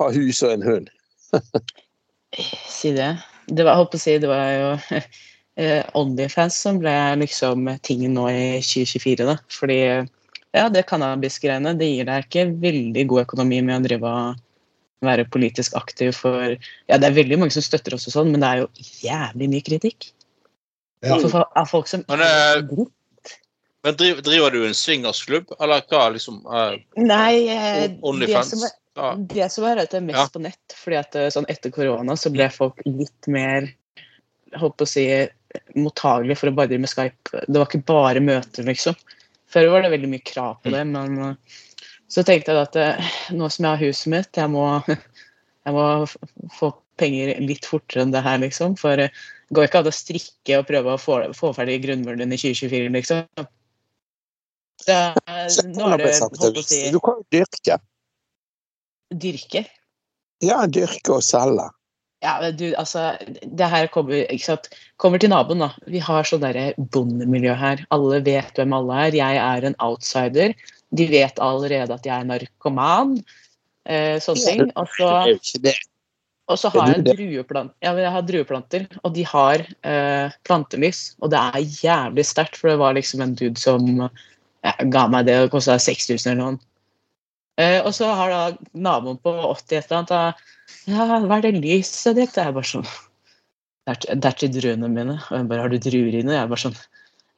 ha hus og en hund? Si det. Det var, jeg holdt på å si, det var jo eh, Onlyfans som ble liksom tingen nå i 2024, da. Fordi ja, det cannabis-greiene, det gir deg ikke veldig god økonomi med å drive og være politisk aktiv for Ja, det er veldig mange som støtter oss og sånn, men det er jo jævlig mye kritikk. Ja. For, av folk som Men, eh, Men driver, driver du en swingersklubb, eller hva liksom eh, Nei, OnlyFans? det som, er, Ja. det som er det er mest Ja. på nett. fordi at eh, sånn etter korona så ble folk litt mer holdt på å si, mottagelige for å bare drive med Skype. Det var ikke bare møter, liksom. Før var det veldig mye krav på det, men eh, så tenkte jeg at eh, nå som jeg har huset mitt, jeg må, jeg må få penger litt fortere enn det her, liksom. For eh, det går ikke an å strikke og prøve å få, få ferdig grunnmuren i 2024, liksom. Så, nå er det holdt å si Du kan jo dyrke. dyrke. Ja, dyrke og selge. Ja, du, altså, det her kommer, kommer til naboen, da. Vi har sånn derre bondemiljø her. Alle vet hvem alle er. Jeg er en outsider. De vet allerede at jeg er narkoman. Eh, sånne ting. Og så, og så har jeg drueplant, ja, jeg har drueplanter, og de har eh, plantelys. Og det er jævlig sterkt, for det var liksom en dude som ja, ga meg det, og det kosta 6000 eller noe. Eh, og så har da naboen på 80 et eller annet da, Ja, hva er det lyset ditt? Det er bare sånn Det er, til- druene mine. Og hun bare Har du druer inne? Jeg er bare sånn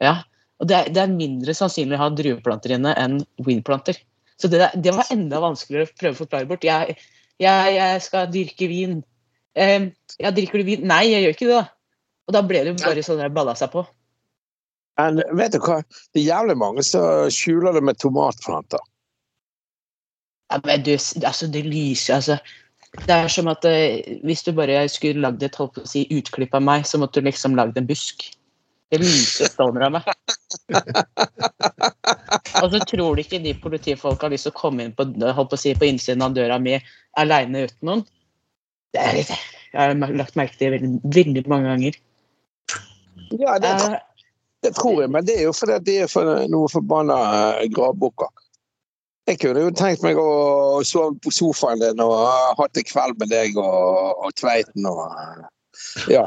Ja. Og det er, det er mindre sannsynlig å ha drueplanter inne enn weedplanter. Så det, det var enda vanskeligere å prøve å forklare bort. Jeg, jeg, jeg skal dyrke vin. Eh, ja, drikker du vin? Nei, jeg gjør ikke det, da. Og da ble det jo bare sånn der balla seg på. Men vet du hva? Det er jævlig mange som skjuler det med tomatplanter. Ja, men du, altså, det lyser altså. Det er som at eh, hvis du bare skulle lagd et holdt på å si, utklipp av meg, så måtte du liksom lagd en busk. Det lyser stående av meg. Og så tror du ikke de politifolka har lyst til å komme inn på, holdt på, å si, på innsiden av døra mi aleine uten noen. Det er litt, jeg har lagt merke til det veldig, veldig mange ganger. Ja, det, Eh, det tror jeg, men det er jo fordi det er for noe forbanna eh, gravbukker. Jeg kunne jo tenkt meg å sove på sofaen din og hatt en kveld med deg og, og Tveiten og eh, Ja.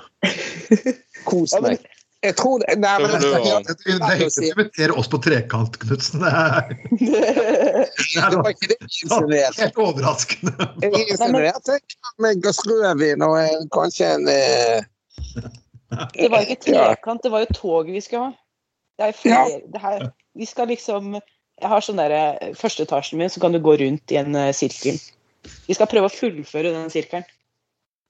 Kos meg. Jeg tror det Nei, men du inviterer Det er hyggelig å invitere oss på trekant, Knutsen. Det var ikke det jeg insinuerte. helt overraskende. Jeg insinuerte med glass rødvin og kanskje en eh, Det var ikke trekant, det var jo toget vi skulle ha. Det er flere, det her, vi skal liksom Jeg har sånn derre Første etasjen min, så kan du gå rundt i en eh, sirkel. Vi skal prøve å fullføre den sirkelen.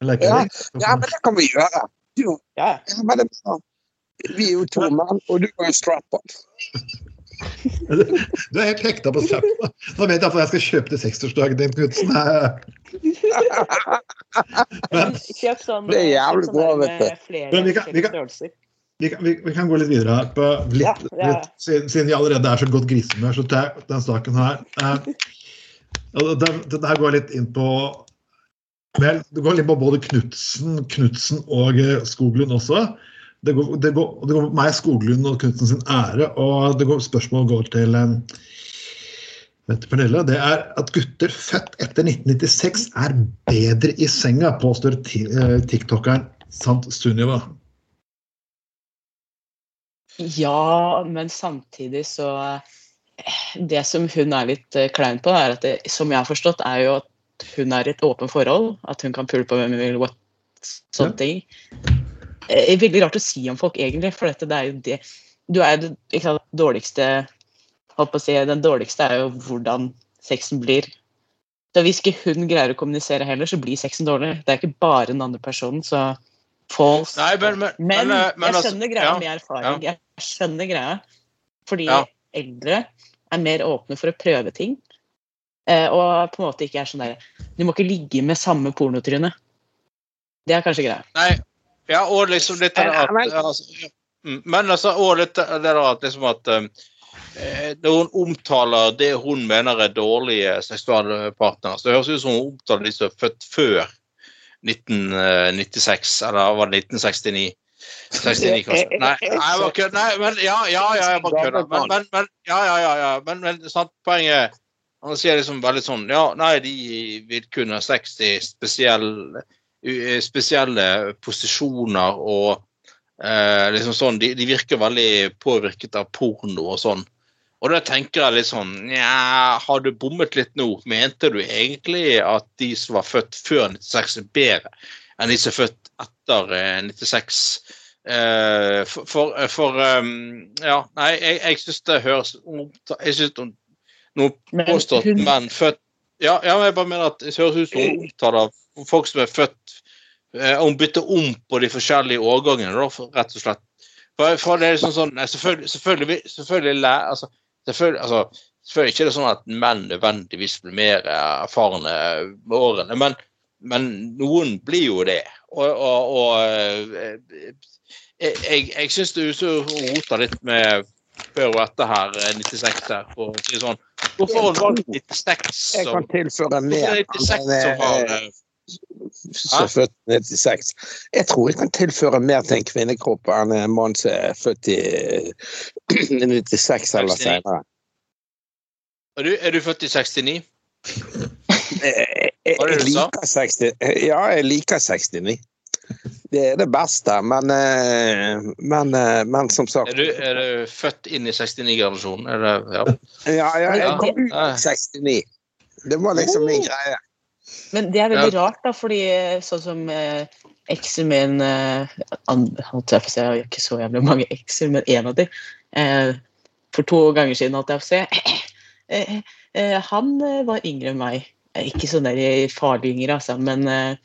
Ja. Ja, men det kan vi gjøre. Du, Ja, men det, er bra. vi er jo to mann, og du er en strap-on. Du er helt hekta på strappen. Nå vet jeg at jeg skal kjøpe til 60-årsdagen din, Knutsen. Men kjøp sånn Det er jævlig sånn bra, vet du. Men vi kan- vi kan-. Vi kan, vi, vi kan gå litt videre her. På litt, Ja, ja. litt, siden, siden vi allerede er så godt grisemør, så tar jeg den saken her. Eh, det, det her går litt inn på Vel, det går litt på både Knutsen, Knutsen og eh, Skoglund også. Det går, det, går, det går meg, Skoglund og Knutsen sin ære, og det går, spørsmålet går til eh, Pernille, det er at gutter født etter 1996 er bedre i senga, påstår eh, tiktokeren Sant Sunniva. Ja, men samtidig så eh, Det som hun er litt eh, klein på, er at det, som jeg har forstått, er jo at hun er i et åpent forhold. At hun kan pule på hvem hun vil. What, sånne ting. Det er veldig rart å si om folk, egentlig, for dette, det er jo det Du er det ikke sant, dårligste holdt på å si, Den dårligste er jo hvordan sexen blir. Så Hvis ikke hun greier å kommunisere heller, så blir sexen dårlig. Det er ikke bare den andre personen. så false. Nei, men, men, Men, men, eh, jeg altså, skjønner greia ja, med erfaring. Jeg skjønner greia. Fordi Ja. eldre er mer åpne for å prøve ting. Eh, og på en måte ikke er sånn der Du må ikke ligge med samme pornotryne. Det er kanskje greia. Nei, ja, og liksom litt av at altså, mm, Men altså, og litt av det at liksom at eh, Når hun omtaler det hun mener er dårlige seksualpartnere, så det høres ut som hun omtaler de som er født før 1996, eller var det 1969? 69, kanskje. Nei, jeg bare kødder. Nei, men ja, ja, ja, jeg bare kødder. Men, men, men, ja, ja, ja, ja. Men, men sant, poenget Han sier liksom veldig sånn Ja, nei, de vil kunne ha sex i spesielle, spesielle posisjoner og eh, liksom sånn de, de virker veldig påvirket av porno og sånn. Og da tenker jeg litt sånn Nja, har du bommet litt nå? Mente du egentlig at de som var født før 96 er bedre enn de som er født etter eh, 96? Eh, for, for, for um, Ja, nei, jeg, jeg syns det høres Jeg syns noen at hun- menn født ja, ja, men jeg bare mener at det høres ut som hun omtaler folk som er født eh, Hun bytter om på de forskjellige årgangene, for, rett og slett. For, for det er liksom sånn nei, Selvfølgelig, selvfølgelig, selvfølgelig, altså, selvfølgelig, altså, selvfølgelig ikke er det sånn at menn nødvendigvis blir mer erfarne med årene, men, men noen blir jo det. Og, og, og eh, jeg, jeg, jeg syns du er roter litt med før og etter her, eh, 96 her, for å si sånn. Hvorfor har valgt 96 Jeg kan tilføre er mer. 96 som har eh, eh, som er født i 96. Jeg tror jeg kan tilføre mer til en kvinnekropp enn en mann som er født i 96 eller 69. senere. Er du, er du født i 69? Jeg, jeg, liker 60, ja, jeg liker 69. Det er det beste, men, eh, men, eh, men som sagt Er du, er du født inn i 69-generasjonen? Er Ja. Ja, ja, jeg kom ut i 69. Det var liksom min greie. Men det er veldig rart, da, fordi eh, sånn som eh, eksen min eh, an- Jeg si, jeg har ikke så jævlig mange ekser, men én av dem. Eh, for to ganger siden, holdt jeg på å si. Eh, eh, han eh, var yngre enn meg. Eh, Ikke sånn der farlig yngre, altså, men eh,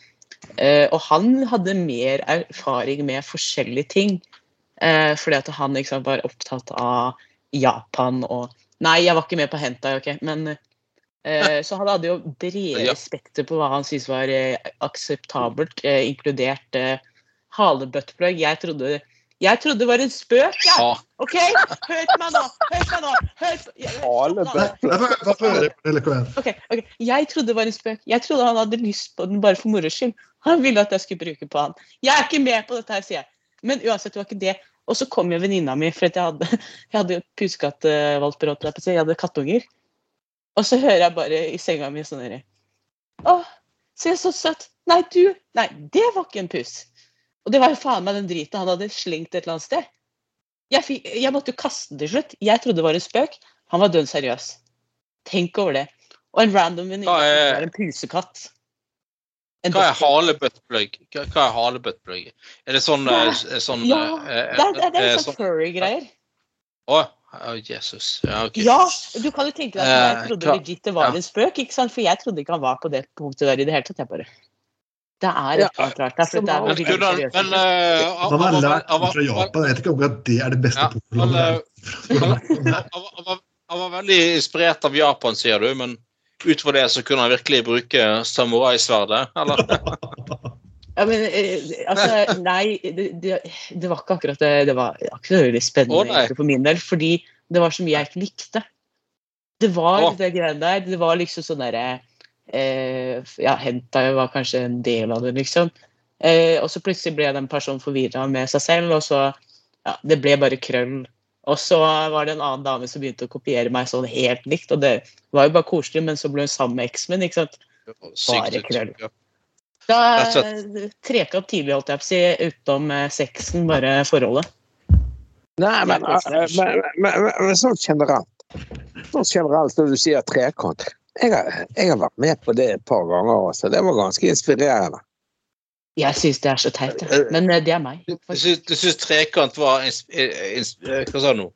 eh, Og han hadde mer erfaring med forskjellige ting. Uh, fordi at han liksom var opptatt av Japan og Nei, jeg var ikke med på Hentai, ok, men uh, Så han hadde jo bredere spekter på hva han syntes var eh, akseptabelt, eh, inkludert eh, halebuttplug. Jeg trodde jeg trodde det var en spøk, jeg! ja. OK? Hør på meg nå! Hør på meg nå! Hør på, jeg, hør på meg. Okay, okay. Jeg trodde det var en spøk. Jeg trodde han hadde lyst på den bare for moro skyld. Han ville at jeg skulle bruke på han. Jeg er ikke med på dette her, sier jeg. Men uansett, det var ikke det. Og så kom jo venninna mi, for at jeg hadde, jeg hadde på å. Jeg hadde kattunger. Og så hører jeg bare i senga mi sånn herre Å, se så søtt. Nei, du. Nei, det var ikke en pus. Og det var jo faen meg den driten han hadde slengt et eller annet sted. Jeg, fikk, jeg måtte jo kaste den til slutt. Jeg trodde det var en spøk. Han var dønn seriøs. Tenk over det. Og en random venninne er- en pusekatt. En Hva er dødsfugl. halebuttplug? Hva hva er halebuttplug? Er det sånn, eh, sånn Ja, eh, Det er, det er, det eh, er sånn furry-greier. Å, oh, Jesus. Ja, ok. Ja, du kan jo tenke deg at jeg Eh, trodde legit det var Ja. en spøk, ikke sant? for jeg trodde ikke han var på det punktet der i det hele tatt. Jeg bare. Det er et eller annet rart der. For det er Men, veldig seriøst. men uh, han- Han har var- lært fra Japan. Jeg vet ikke om det er det beste Ja, han, eh, var, veldig inspirert av Japan, sier du, men utover det så kunne han virkelig bruke samuraisverdet, eller? Ja, men eh, altså, nei, det, det, var ikke akkurat det. Det var ikke så veldig spennende oh, for min del, fordi det var så mye jeg ikke likte. Det var oh. det greiene der. Det var liksom sånn derre eh, Ja, hentai var kanskje en del av det, liksom. Eh, og så plutselig ble den personen forvirra med seg selv, og så Ja, det ble bare krøll. Og så var det en annen dame som begynte å kopiere meg sånn helt likt, og det var jo bare koselig, men så ble hun sammen med eksen min, ikke sant. Bare krøll. Da opp trekant tidlig, holdt jeg på å si, utenom eh, sexen, bare forholdet. Nei, eh, men, men, men, men sånn generelt Sånn generelt når du sier trekant jeg har, jeg har vært med på det et par ganger også. Det var ganske inspirerende. Jeg syns det er så teit, men eh, det er meg. Du syns, du syns trekant var ins, ins, eh, Hva sa du nå?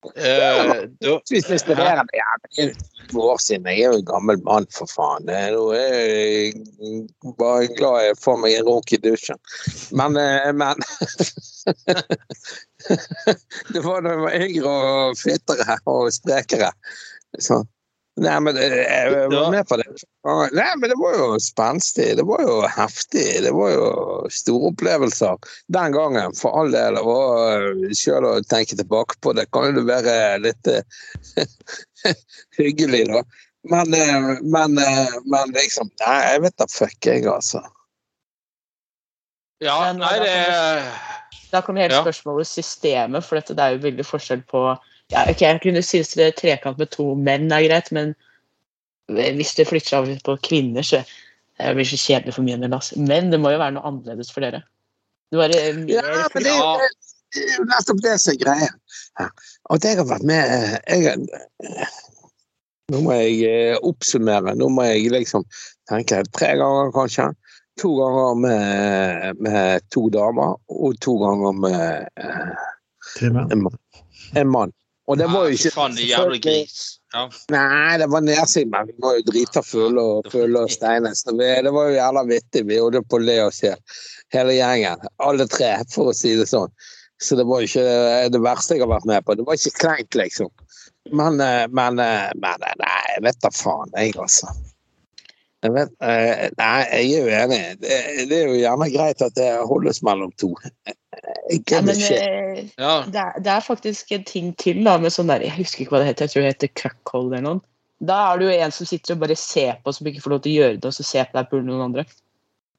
Uh, det er inspirerende. Ja, men det er år siden. Jeg er jo en gammel mann, for faen. Eh, Nå er jeg bare glad jeg får meg en runk i dusjen. Men, eh, men Det var da jeg var yngre og fittere og sprekere. Så. Nei, men eh, jeg var med på det. Nei, men det var jo spenstig. Det var jo heftig. Det var jo store opplevelser den gangen, for all del. Og sjøl å tenke tilbake på det, kan jo være litt eh, hyggelig, da. Men, eh, men, eh, men liksom Nei, jeg vet da fuck, jeg, altså. Ja, nei, det Da kommer hele Ja. spørsmålet systemet, for dette, det er jo veldig forskjell på ja, ok, Jeg kunne synes det trekant med to menn er greit, men hvis det flytter seg over på kvinner, så det blir det så kjedelig for min del. Men det må jo være noe annerledes for dere. Det var eh, mer Ja, men det, det er jo nettopp det som er greia. Ja. At jeg har vært med eh, jeg, Nå må jeg eh, oppsummere. Nå må jeg liksom tenke tre ganger, kanskje. To ganger med, med to damer, og to ganger med en mann. En mann. Og det var jo ikke Faen, jævla gris. Ja. Nei, det var nedsig, men vi var jo drita fulle og fulle og steine. Så det var jo jævla vittig. Vi holdt på å le oss i hele gjengen. Alle tre, for å si det sånn. Så det var jo ikke det verste jeg har vært med på. Det var ikke kleint, liksom. Men, eh, men, eh, men eh, Nei, jeg vet da faen, jeg, altså. Jeg vet, nei, jeg er jo enig. Det, det er jo gjerne greit at det holdes mellom to. Jeg ja, men eh, Ja. det, er, det er faktisk en ting til da, med sånn der Jeg husker ikke hva det heter, jeg tror det heter cuckold eller noe. Da er det jo en som sitter og bare ser på, som ikke får lov til å gjøre det, og så ser på deg på noen andre.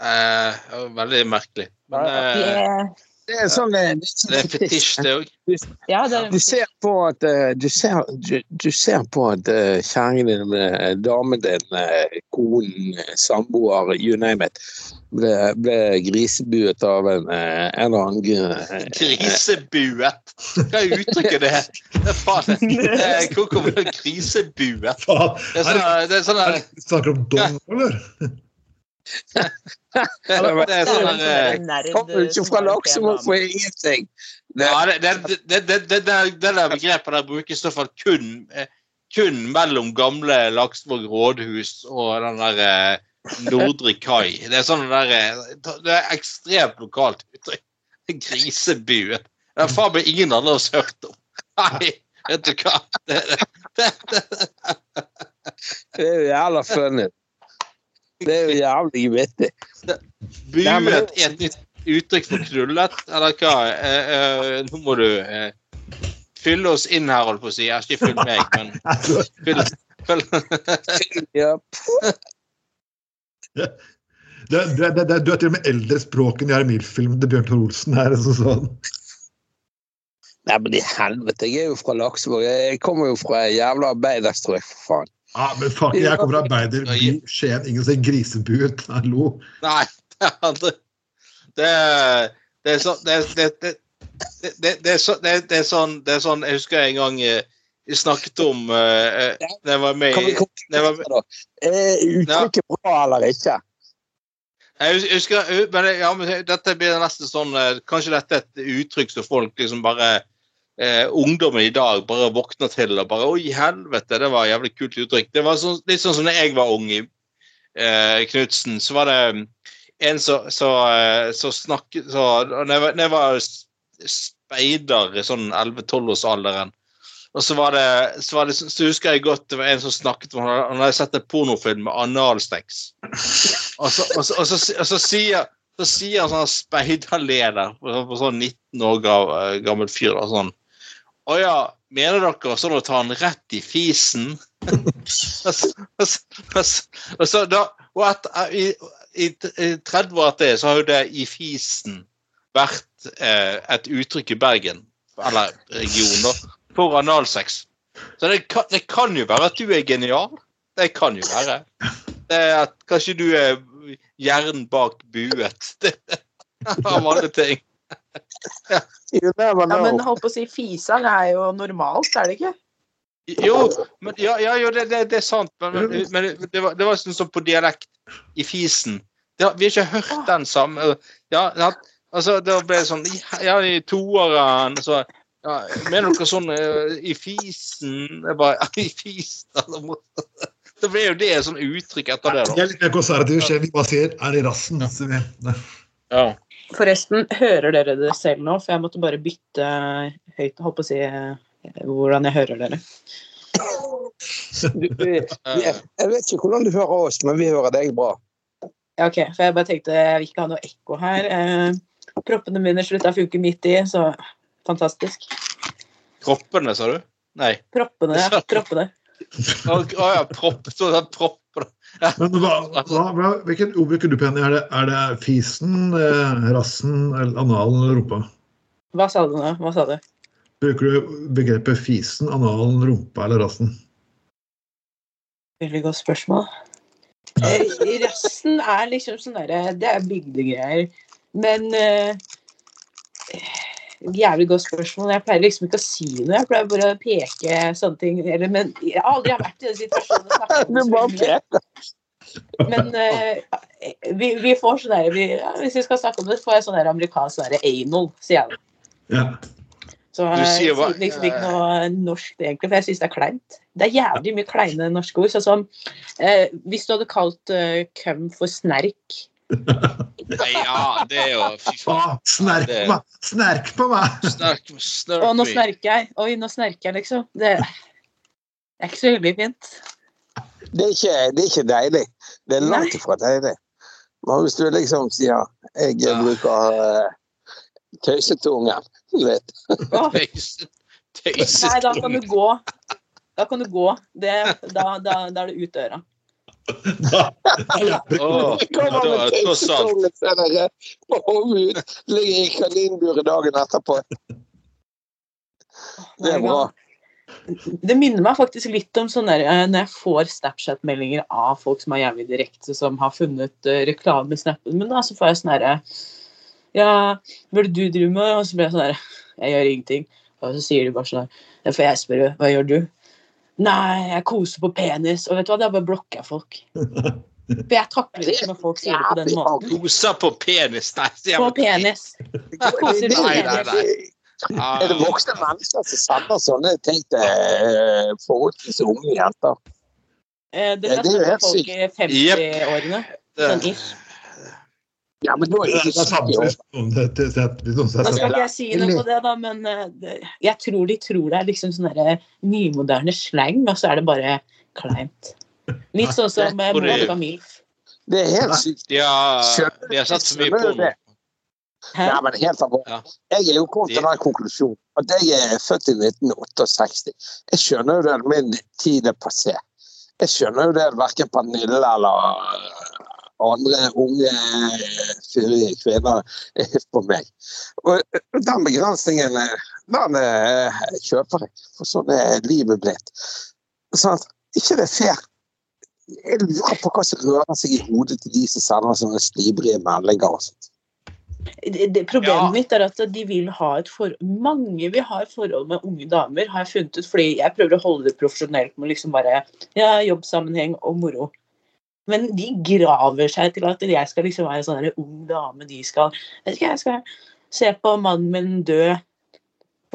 Eh, veldig merkelig. Men ja, eh, er, Det er sånn eh, det er sånn det er fetisj, det òg. ja, Du er, ser på at eh, du ser, du, du ser på at kjerringen kjæringen din, eh, damen din, eh, konen, eh, samboer, you name it, ble, ble grisebuet av en, eh, en eller annen eh, Grisebuet. Hva er uttrykket det? Det er faen eh, Hvor kommer det grisebuet? Det er sånn, sånn, er snakker om dong, eller? Det er, er sånn eh, nerd Kommer ikke fra Laksevåg får for ingenting. Det, Ja, det, det, det, det, det, det, det der begrepet der brukes i så fall kun, eh, kun mellom gamle Laksevåg rådhus og den der eh, Nordre kai. Det er sånn der eh, Det er ekstremt lokalt uttrykk. Grisebue. Det har faen meg ingen andre oss hørt om. Nei, vet du hva. Det, det, det, det er jo jævla funny. Det er jo jævlig vittig. buet er et nytt uttrykk for krullet, eller hva? Eh, eh, nå må du eh, fylle oss inn her, holdt på å si. Jeg har ikke fylt meg, men fyll, fyll. Ja. Du, du, du, du, er til og med eldre språk enn i Armil-filmen til Bjørn Tor Olsen her. Så sånn. Nei, men i helvete, jeg er jo fra Laksevåg. Jeg kommer jo fra jævla arbeiderstrøk, for faen. Ja, men fuck, jeg kommer fra arbeiderby, Skien, ingen ser grisebu ut. Hallo. Nei, det er Det er, sånn det, er- det, det, det, det, det, så, det, det sånn Det er sånn Jeg husker en gang eh, vi snakket om uh, eh, var med i konkludere det var- da? Er uttrykket bra eller ikke? Jeg husker, men, ja, men dette blir nesten sånn eh, Kanskje dette er et uttrykk som folk liksom bare eh, Ungdommen i dag bare våkner til og bare Oi, helvete, det var jævlig kult uttrykk. Det var sånn, litt sånn som da jeg var ung i eh, Knutsen, så var det mm, en som så, eh, så snakket så, Når jeg var, når jeg var speider i sånn 11-12-årsalderen og så var det, så var det, så husker jeg godt det var en som snakket om Han hadde sett en pornofilm med analsex. Og så, og og og så sier så sier en sånn speiderleder på, sånn 19 år gammel fyr da, sånn Å ja, mener dere sånn å ta den rett i fisen? og, så, da, og at, i, i, i 30 år etter så har jo det i fisen vært eh, et uttrykk i Bergen, eller regionen, da, for analsex. Så det kan, det kan jo være at du er genial. Det kan jo være. Det at kanskje du er hjernen bak buet. Det, av alle ting. Ja, men holdt på å si fisang er jo normalt, er det ikke? Jo, men, ja, ja, jo det, det, det er sant, men, men, men det, var, det var sånn som på dialekt i fisen. Det, vi har ikke hørt den samme Ja, ja, altså, da ble det sånn Ja, i toeren så ja, Mener dere sånn eh, i fisen Jeg bare I fisen Det ble jo det sånn uttrykk etter det, Jeg da. er litt mer konservativ. Skien, Vi bare sier 'er i rassen'. Ja. Ja. Forresten, hører dere det selv nå? For jeg måtte bare bytte høyt, holdt på å si, eh, hvordan jeg hører dere. Du, jeg vet ikke hvordan du hører oss, men vi hører deg bra. Ja, ok, for jeg bare tenkte jeg vil ikke ha noe ekko her. Eh, proppene mine slutta å funke midt i, så fantastisk. Kroppene, sa du? Nei. Proppene, ja. Proppene. Å oh, ja, propp. Så det er propper. Men hva, hva, hva, hvilken ord bruker du, Penny? Er det, er det fisen, eh, rassen, eller analen eller rumpa? Hva sa du nå? Hva sa du? Bruker du begrepet fisen, analen, rumpa eller rassen? Veldig godt spørsmål. Eh, rassen er liksom sånn derre Det er bygdegreier. Men eh, Jævlig godt spørsmål. Jeg pleier liksom ikke å si noe. Jeg pleier bare å peke sånne ting. Eller, men jeg har aldri vært i den situasjonen. Du bare peker. Men uh, vi, vi får sånn der vi, ja, Hvis vi skal snakke om det, får jeg sånn der amerikansk sånn anal, sier jeg. Ja. Så jeg sier hva- liksom ikke noe norsk, egentlig, for jeg syns det er kleint. Det er jævlig mye kleine norske ord. Sånn som uh, hvis du hadde kalt uh, køm for snerk Nei, ja, det er jo Fy Å, faen. snerk det- på meg! Snerk på meg! Snerk, snerk Å, nå snerker jeg. Oi, nå snerker jeg, liksom. Det, det er ikke så hyggelig fint. Det er, ikke, det er ikke deilig. Det er langt ifra deilig. Men hvis du liksom sier jeg Ja. bruker uh, du vet. Å, nei, da kan du gå. Da kan du gå. Det, da, da, da er det ut døra. Kommer med på hodet ut. Ligger i kaninburet dagen etterpå. Det er bra. Det minner meg faktisk litt om sånn der, eh, når jeg får Snapchat-meldinger av folk som er jævlig direkte, som har funnet uh, reklame i snappen min, da, så får jeg sånn herre Ja, hva er det du driver med? Og så blir jeg sånn herre Jeg gjør ingenting. Og så sier de bare sånn her får jeg spørre, hva gjør du? Nei, jeg koser på penis. Og vet du hva, da bare blokker jeg folk. For jeg takler ikke når folk sier det på den måten. Koser på penis. Nei, På penis. Koser på Nei, nei, penis. nei. Er det voksne mennesker som sender sånne ting til eh, forholdsvis unge jenter? Eh, Det er det er nesten folk i 50-årene. Sånn ish. Ja, men da er Det det noen Nå skal ikke jeg si noe på det, da, men eh, jeg tror de tror det er liksom sånn nymoderne slang, og så er det bare kleint. Litt sånn som eh, Monica Milf. Det er helt sykt. De har, de har sett for mye på det? Hæ? Nei, men helt alvorlig. Ja. Jeg er jo kommet til den konklusjonen at jeg er født i 1968. Jeg skjønner jo det min tid er passé. Jeg skjønner jo det verken Pernille eller andre unge fyrige kvinner er på meg. Og den begrensningen eh, den eh, kjøper jeg, for sånn er livet blitt. Sånn at ikke det er fair. Jeg lurer på hva som rører seg i hodet til de som sender sånne slibrige meldinger. og sånt. Det, det, problemet Ja. mitt er at de vil ha et forhold Mange vil ha et forhold med unge damer, har jeg funnet ut. Fordi jeg prøver å holde det profesjonelt med liksom bare ja, jobbsammenheng og moro. Men de graver seg til at jeg skal liksom være en sånn ung dame. De skal Vet ikke, jeg skal se på mannen min dø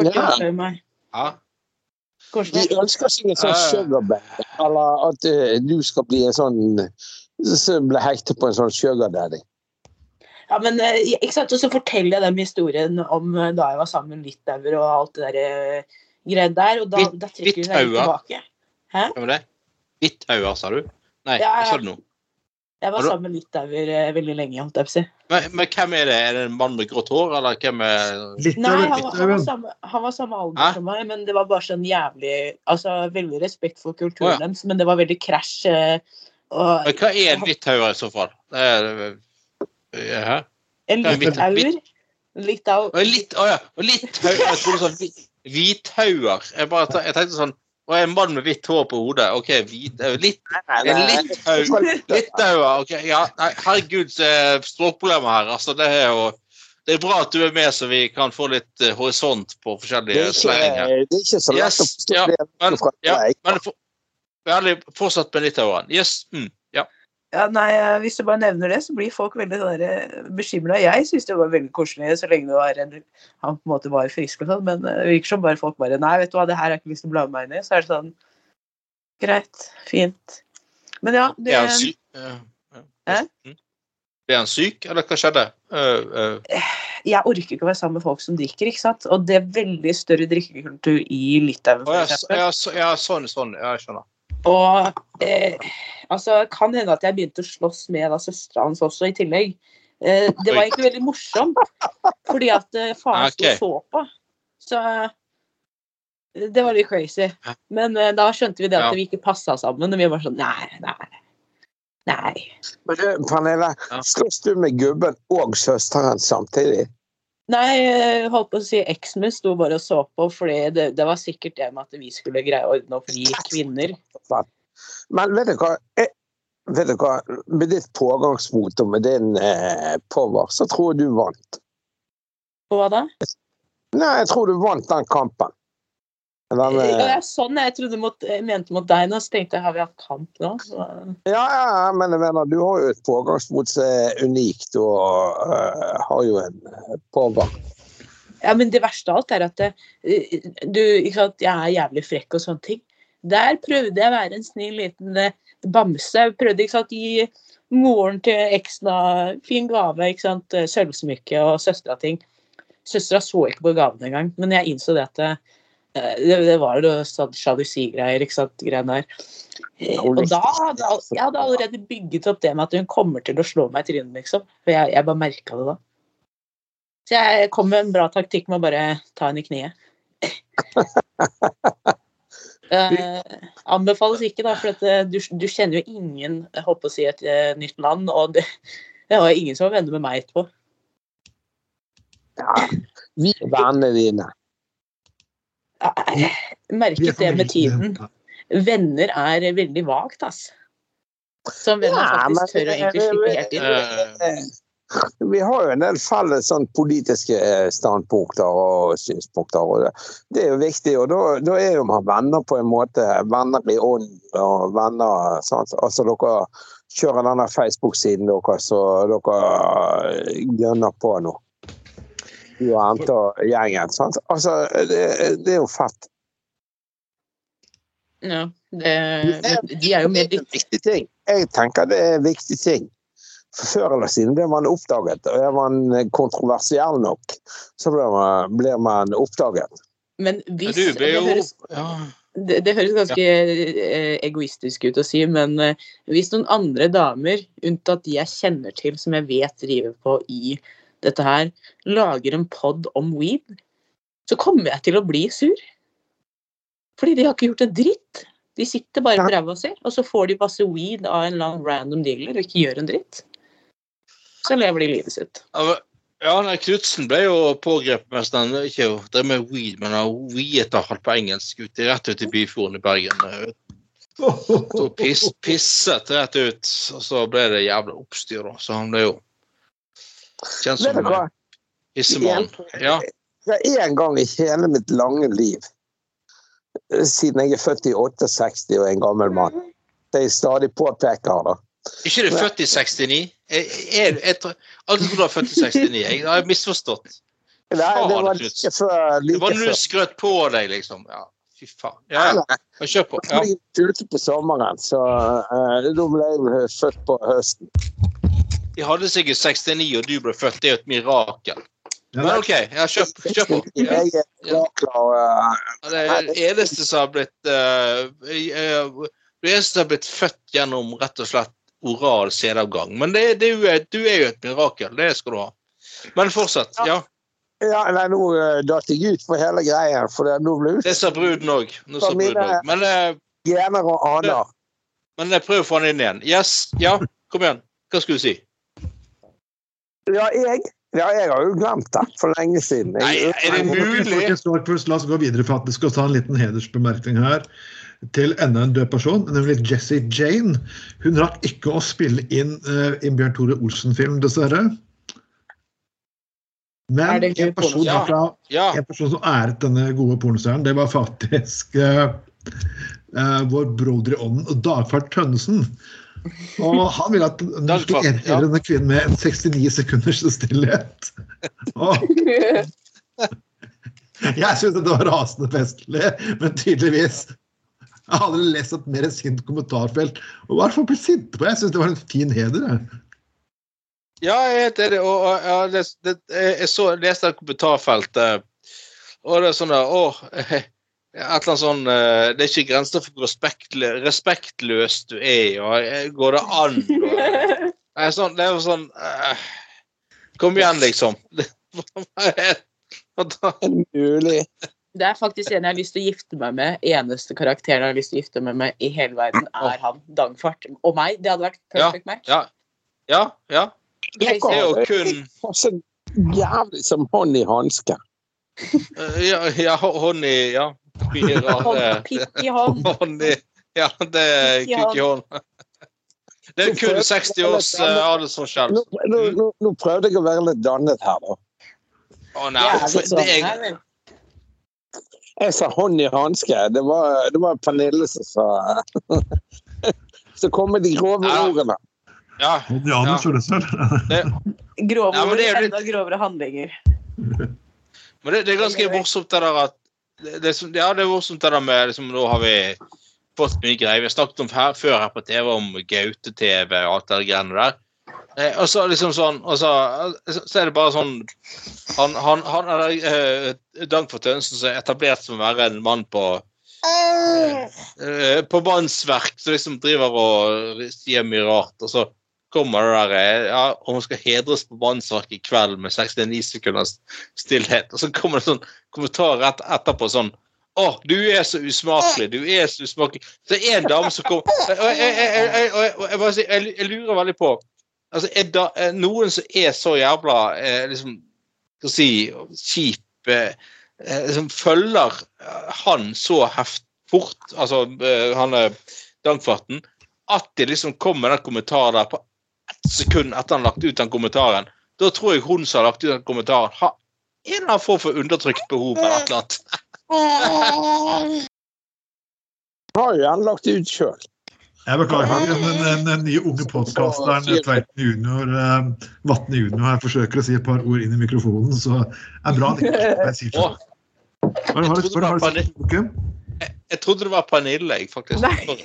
40 Ja. meg. Ja. De ønsker seg en sånn Ja, ja. sugar baby, eller at eh, du skal bli en sånn som blir hektet på en sånn sugardaddy. Ja, men eh, ikke sant? Og så forteller jeg dem historien om eh, da jeg var sammen med litauer og alt det der greia der, og da, da trekker de seg tilbake. Hæ? Hva var det? Litauer, sa du? Nei, Ja, ja. sa du nå? Jeg var sammen med litauer eh, veldig lenge, holdt jeg på å si. Men, men hvem er det? Er det en mann med grått hår, eller hvem er Nei, han, var- han, var samme, han var samme alder Hæ? som meg, men det var bare sånn jævlig Altså veldig respekt for kulturen oh, ja. deres, men det var veldig krasj. eh, Og Men hva er en litauer i så fall? Det er, ja. en er litauer Litau... Litt, å ja. Litauer jeg trodde sånn hvit- hvithauer. Jeg, jeg tenkte sånn Og en mann med hvitt hår på hodet. OK, hvit, eh, litt, en litt litauer. ok, ja, nei, herregud, så er språkproblemer her. Altså, det er jo det er bra at du er med, så vi kan få litt uh, horisont på forskjellige er her. det er ikke så lett Yes, å forstå ja. Men, ja, men for, ærlig, fortsatt med litaueren. Yes. Mm, ja. Ja, nei, eh, Hvis du bare nevner det, så blir folk veldig sånn bekymra. Jeg syns det var veldig koselig så lenge det var en, han på en måte var frisk, og sånn, men eh, det virker som bare folk bare Nei, vet du hva, det her har jeg ikke lyst til å blande meg inn i. Så er det sånn Greit. Fint. Men ja, det, Er han syk? Ja, ja. Hæ? Mm. Ble han syk, eller hva skjedde? Uh, uh. jeg orker ikke å være sammen med folk som drikker, ikke sant. Og det er veldig større drikkekultur i Litauen, Oh, for eksempel. ja, ja, sånn, sånn. Ja, jeg skjønner. Og eh, altså, kan hende at jeg begynte å slåss med da søstera hans også, i tillegg. Eh, det var egentlig veldig morsomt, fordi at eh, faren sto og så på. Så eh, det var litt crazy. Men eh, da skjønte vi det at Ja. vi ikke passa sammen. Og vi var sånn Nei, nei. Nei. Men du, Pernille, slåss du med gubben og søsteren samtidig? Nei, holdt på å si eksen min sto bare og så på, fordi det, det var sikkert det med at vi skulle greie å ordne opp vi kvinner. Men vet du hva? Jeg, vet du hva? Med ditt pågangsmot og med din eh, power, så tror jeg du vant. Hva da? Nei, jeg tror du vant den kampen. Ja, eh, ja, sånn, jeg trodde mot, jeg mente mot deg nå, så tenkte jeg har vi hatt kamp nå? Så. ja, ja, men jeg mener, du har jo et pågangsmot som er unikt, og uh, har jo en pågang. Ja, men det verste av alt er at det, du, ikke sant, jeg er jævlig frekk og sånne ting. Der prøvde jeg å være en snill liten eh, bamse. Jeg prøvde ikke sant, gi moren til eksen fin gave, ikke sant, eh, sølvsmykke og søstera ting. Søstera så ikke på gaven engang, men jeg innså det at eh, det, det var jo sånn sjalusigreier, ikke sant, greiene der. Eh, Og da hadde jeg, hadde allerede bygget opp det med at hun kommer til å slå meg i trynet, liksom. For jeg, jeg bare merka det da. Så jeg kom med en bra taktikk med å bare ta henne i kneet. Uh, anbefales ikke, da, for at, eh, du, du kjenner jo ingen jeg håper å si, et uh, nytt land. Og det, det var ingen som var venner med meg etterpå. Ja, vi er vennene dine. Jeg merket det med tiden. Venner er veldig vagt, altså. Som venner faktisk tør å egentlig slippe helt inn. Eh, Vi har jo en del felles sånn politiske eh, standpunkter og synspunkter. og Det, det er jo viktig, og da, da er jo man venner på en måte. Venner i ånd og venner sant? Altså dere kjører denne Facebook-siden deres, så dere gønner på nå. Du og gjengen. Sant? Altså, det, det er jo fett. Ja, det, de er jo mer er ting. Jeg tenker det er en viktig ting. For Før eller siden blir man oppdaget. og Er man kontroversiell nok, så blir man, blir man oppdaget. Men men hvis du blir det jo høres, det, det høres ganske ja. egoistisk ut å si, men eh, hvis noen andre damer, unntatt de jeg kjenner til, som jeg vet driver på i dette her, lager en pod om weed, så kommer jeg til å bli sur. Fordi de har ikke gjort en dritt. De sitter bare på ræva si, og så får de masse weed av en eller annen random dealer og ikke gjør en dritt. Så lever de livet sitt. Ja, men- Ja, nei, Knutsen ble jo pågrepet mens han ikke drev med weed, men han weeta halvt på engelsk ut, rett ut i Byfjorden i Bergen. Så piss, pisset rett ut, og så ble det jævla oppstyr, da. Så han ble jo kjent som en. Ja. Er en gang i hele mitt lange liv, siden jeg er født i 68 og er en gammel mann, det jeg stadig påpeker da. Ikke du født i 69? Jeg, jeg, jeg, alle tror du er født i 69. Jeg har misforstått. Nei, det var like før. Det var når du skrøt på deg, liksom. Ja, fy faen. Ja, ja. Kjør på. Ja. Jeg tulte på sommeren, så uh, da ble jeg født på høsten. De hadde sikkert 69, og du ble født. Det er jo et mirakel. Men OK, ja, kjøp, kjøp opp. Ja. Eh, Ja, Det er det eneste som har blitt eh, eh, Det eneste som har blitt født gjennom rett og slett oral sædavgang. Men det, det, er du er jo et mirakel. Det skal du ha. Men fortsett. Ja. Ja, nei, nå uh, datt jeg ut for hele greia, for det, nå ble Det det sa bruden òg. Men, eh, gener og aner. men prøver å få han inn igjen. Yes. Ja, kom igjen. Hva skulle du si? Ja, jeg, ja, jeg har jo glemt det for lenge siden. Nei, er det mulig? La oss gå videre for at vi skal ta en liten hedersbemerkning her til enda en død person, nemlig Jessie Jane. Hun rakk ikke å spille inn uh, i Bjørn Tore Olsen-film, dessverre. Men en person, ja. fra, Ja. en person som æret denne gode pornostjernen, det var faktisk uh, uh, vår broder i ånden, Dagfart Tønnesen. Og han ville at ja. hedre denne kvinnen med en 69 sekunders stillhet. Og jeg syntes det var rasende festlig, men tydeligvis Jeg hadde lest et mer sint kommentarfelt. Og Hvorfor bli sinte på? Jeg syns det var en fin heder. jeg. Ja, jeg er det. Og, og, jeg, det, det, jeg så, leste et kommentarfelt, og det er sånn der Å, et eller annet sånn eh, Det er ikke grenser for hvor respektlø, respektløs du er, og eh, går det an? Og, Nei, sånn, det er jo sånn uh, Kom igjen, liksom. Umulig. det er faktisk en jeg har lyst til å gifte meg med. Eneste karakteren jeg har lyst til å gifte meg med i hele verden, er han. Dagfart. Og meg. Det hadde vært perfect match. Ja. Ja, ja. Det er jo kun Så jævlig som hånd i hanske. eh, Ja, ja hånd i Ja. Mye rare Pikk i hånd. Ja, det er Kukk i kuk i hånd. Det er kun 60 års uh, aldersforskjell. Nå, nå, nå, nå prøvde jeg å være litt dannet her, da. Å nei, sånn det er. Jeg sa hånd i hanske. Det var, det var Pernille som sa Så kommer de grove Ja. ordene. ja, Ja, Ja. det selv. Grove ord, er litt- enda grovere handlinger. men det, det er ganske morsomt det der at det, det, Ja, det er morsomt det der med liksom, Nå har vi fått mye greier. Vi har snakket om her, før her på TV om Gaute-TV og alt det greiene der. Eh, og så liksom sånn og så, så er det bare sånn Han, han, han er eh, Dagfjord Tønsen som er etablert som å være en mann på eh, på mannsverk som liksom driver og sier mye rart, og så kommer det der eh, ja, og hun skal hedres på mannsverk i kveld med 69 sekunders stillhet, og så kommer det sånn kommentar rett etterpå sånn Å, du er så usmakelig. Du er så usmakelig. Så er en dame som kommer og jeg, jeg, jeg, jeg, lurer veldig på altså, er da, noen som er så jævla eh, liksom, skal si, kjip eh, liksom, følger eh, han så heft fort, altså eh, han er Dankfarten, at de liksom kommer med den kommentaren der på ett sekund etter han lagt ut den kommentaren. Da tror jeg hun som har lagt ut den kommentaren, har en eller annen form for undertrykt behov eller et eller annet. Har jo han lagt ut sjøl. Jeg beklager, men den, den nye unge podkasteren Tveiten junior, eh, Vatne junior her forsøker å si et par ord inn i mikrofonen, så er bra ikke jeg sier det sånn. Du hva har du jeg trodde det var Pernille, jeg, faktisk. Nei.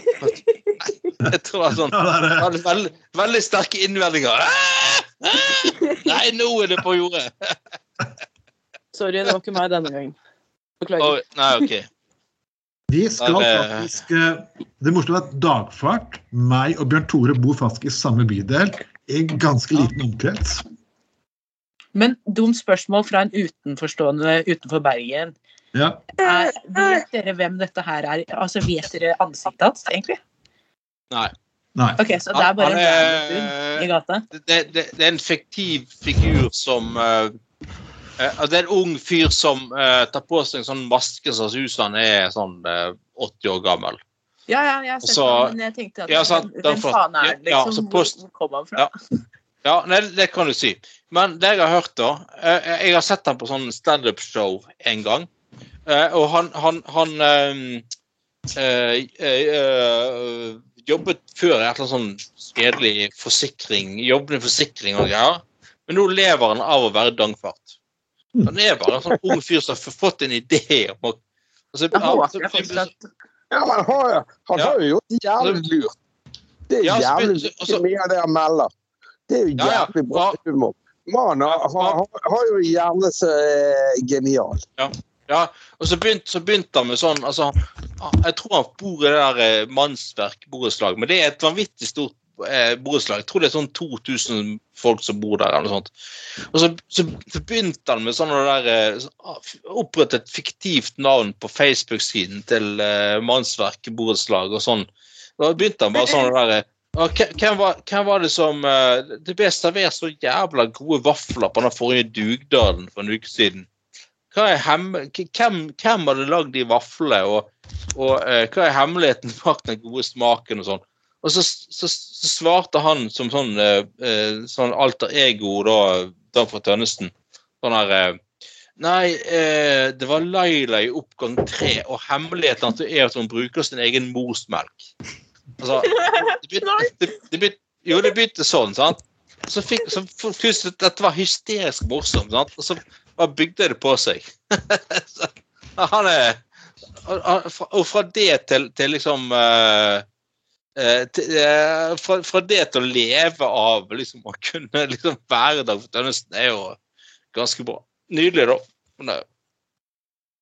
Jeg tror det var sånn Ja, det er det. Veldig, veldig, veldig sterke innvendinger. Ah! Ah! Nei, nå er det på jordet! Sorry, det var ikke meg denne gangen. Beklager. Oh, nei, OK. Vi skal faktisk eh, Det morsomme er at Dagfart, meg og Bjørn Tore bor faktisk i samme bydel i en ganske liten omkrets. Men dumt spørsmål fra en utenforstående utenfor Bergen. Ja. Er, vet dere hvem dette her er? Altså, Vet dere ansiktet hans, egentlig? Nei. Nei. Ok, Så det er bare Han en er- random i gata? Det, det, det er en fiktiv figur som uh, eh, altså, Det er en ung fyr som uh, tar på seg en sånn maske som ser ut som han er sånn eh, 80 år gammel. Ja, ja, jeg har sett Så- det, men jeg tenkte at Ja, sant, hvem, faen er det, ja, liksom? så Hvor, post- hvor kom han fra? Ja. Ja, nei, det kan du si. Men det jeg har hørt, da eh, Jeg har sett han på sånn standup-show en gang. Eh, og han, han, han eh, eh, eh, eh, jobbet før i et eller annet sånn kjedelig forsikring. Jobbet i forsikring og greier. Men nå lever han av å være dangfart. Han er bare en sånn ung fyr som har fått en idé om å altså, ja, faktisk at Ja, men han har, jo- han har jo gjort jævlig lurt. Det er jævlig altså- mye av det han melder. Det er jo jævlig bra humor. Mannen har, har, har jo en hjerne som er genial. Ja, og så begynte, så begynte han med sånn altså, Jeg tror han bor i det der eh, mannsverk borettslag, men det er et vanvittig stort eh, borettslag. Jeg tror det er sånn 2000 folk som bor der. eller noe sånt. Og så, så, så begynte han med sånn der eh, Opprettet et fiktivt navn på Facebook-siden til eh, mannsverk borettslag og sånn. Da begynte han bare sånn der eh, hvem- var, hvem var det som Det ble servert så jævla gode vafler på den forrige dugnaden for en uke siden. Hvem, hvem hadde lagd de vaflene, og, og eh, hva er hemmeligheten bak den gode smaken og sånn? Og så, så, så svarte han som sånn, eh, eh, sånn alter ego da, Dan fra Tønnesen. Sånn her eh, Nei, eh, det var Laila i oppgang tre, og hemmeligheten er at hun bruker sin egen morsmelk. Altså, det begynte, det, det begynte, jo, det begynte sånn, sant? Så fikk, så for, dette var hysterisk morsomt, sant? og så bare bygde det på seg. han er og, fra- det til, til liksom eh, eh, til, eh, fra, fra det til å leve av liksom å kunne liksom være for Tønnesen er jo ganske bra. Nydelig, da. Men,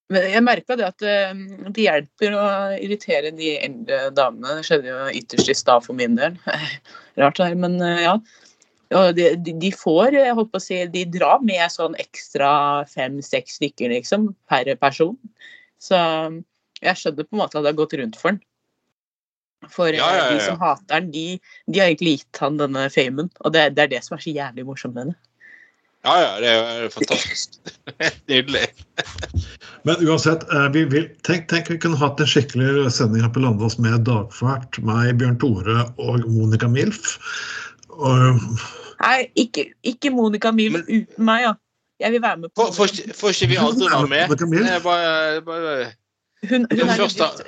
Men jeg merka det at det hjelper å irritere de eldre damene. Det skjedde jo ytterst i stad for min del. Rart det her, men ja. Og de, de får, jeg holdt på å si, de drar med sånn ekstra fem-seks stykker, liksom, per person. Så jeg skjønner på en måte at det har gått rundt for den. For eh, Ja, ja, ja, de som hater den, de, de har egentlig gitt han denne famen. Og det, det er det som er så jævlig morsomt med det. ja, ja, det er jo fantastisk. Nydelig. Men uansett, eh, vi vil, tenk, tenk vi kunne hatt en skikkelig sending her på Landås med Dagfart, meg, Bjørn Tore og Monica Milf. Og, Nei, ikke, ikke Monica Milf Men- uten meg, ja. Jeg vil være med på Får ikke vi andre være med? Det er bare, bare Hun, hun, Det er legit,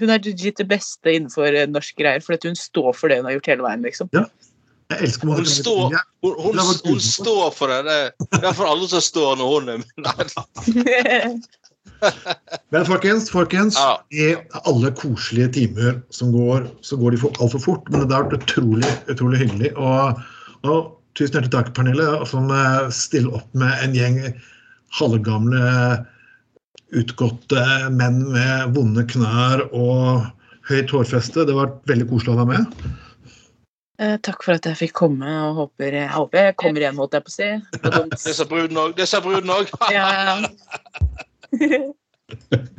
hun er legit det beste innenfor eh, norsk greier, for at hun står for det hun har gjort hele veien, liksom. jeg elsker Monica Hun står- hun, hun, hun står for det. Det er for alle som står når hun er Nei, Men folkens, folkens Ja. i alle koselige timer som går, så går de for, altfor fort. Men det har vært utrolig, utrolig hyggelig. Og, og tusen hjertelig takk, Pernille, som eh, stiller opp med en gjeng halvgamle, utgåtte menn med vonde knær og høyt hårfeste. Det var veldig koselig å ha deg med. Eh, Takk for at jeg fikk komme, og håper jeg, håper jeg kommer igjen, holdt jeg på å si. Det sa bruden òg. Det sa bruden òg.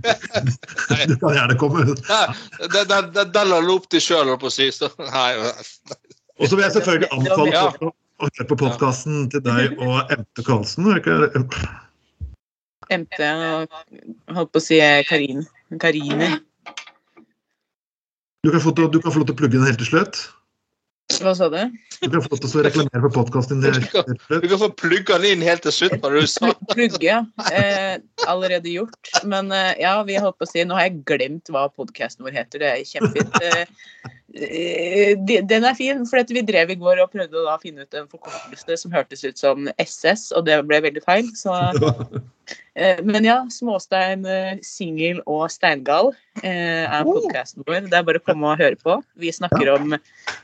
Ja. Du kan gjerne komme. Den, la du opp til sjøl, holdt på å si. Og så vil jeg selvfølgelig anbefale Ja. å høre på podkasten til deg og Emte Karlsen. Emte MT og holdt på å si Karin. Karine. Du kan få du kan få lov til å plugge den helt til slutt. Hva sa du? Du kan få lov til å reklamere for podkasten din Du kan få plugga den inn helt til slutt, var du sa. Plugge, ja. Eh, allerede gjort. Men eh, ja, vi holdt på å si Nå har jeg glemt hva podkasten vår heter. Det er kjempefint. Eh, den er fin, for vi drev i går og prøvde å finne ut en forkortelse som hørtes ut som SS, og det ble veldig feil. Så, eh, men ja, Småstein, eh, singel og steingal eh, er podkasten vår. Det er bare å komme og høre på. Vi snakker om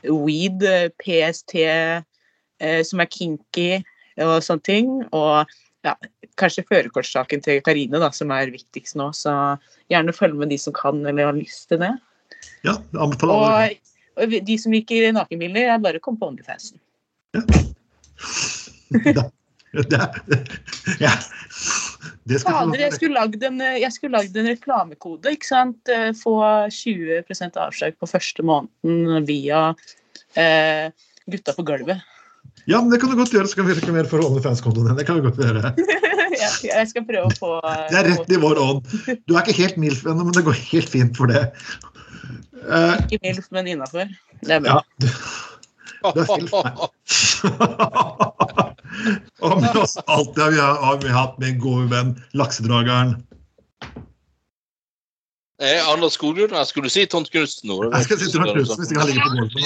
weed, eh, PST, eh, som er kinky og sånne ting. Og ja, kanskje førerkortsaken til Karine da, som er viktigst nå. Så gjerne følg med de som kan eller har lyst til det. Ja, anbefaler. Og, og de som liker nakenbilder, er bare å komme på OnlyFansen. Det, ja. det skal Fader, jeg skulle lagd en, lagd en reklamekode. ikke sant? Eh, Få 20% avslag på første måneden via eh, Gutta på gulvet. Ja, men det kan du godt gjøre, så kan vi reklamere for OnlyFans-kontoen din. Det kan du godt gjøre. jeg, jeg skal prøve å få Det er rett i vår ånd. Du er ikke helt MILF ennå, men det går helt fint for det. Eh, Ikke MILF, men innafor. Det er bra. ja, er helt Og med oss alltid har vi, har vi hatt min gode venn laksedrageren. Eh, Anders Skoglund, Jeg skulle du si Tont Knutsen nå? Jeg skal si Tont Knutsen hvis jeg kan ligger på bordet nå.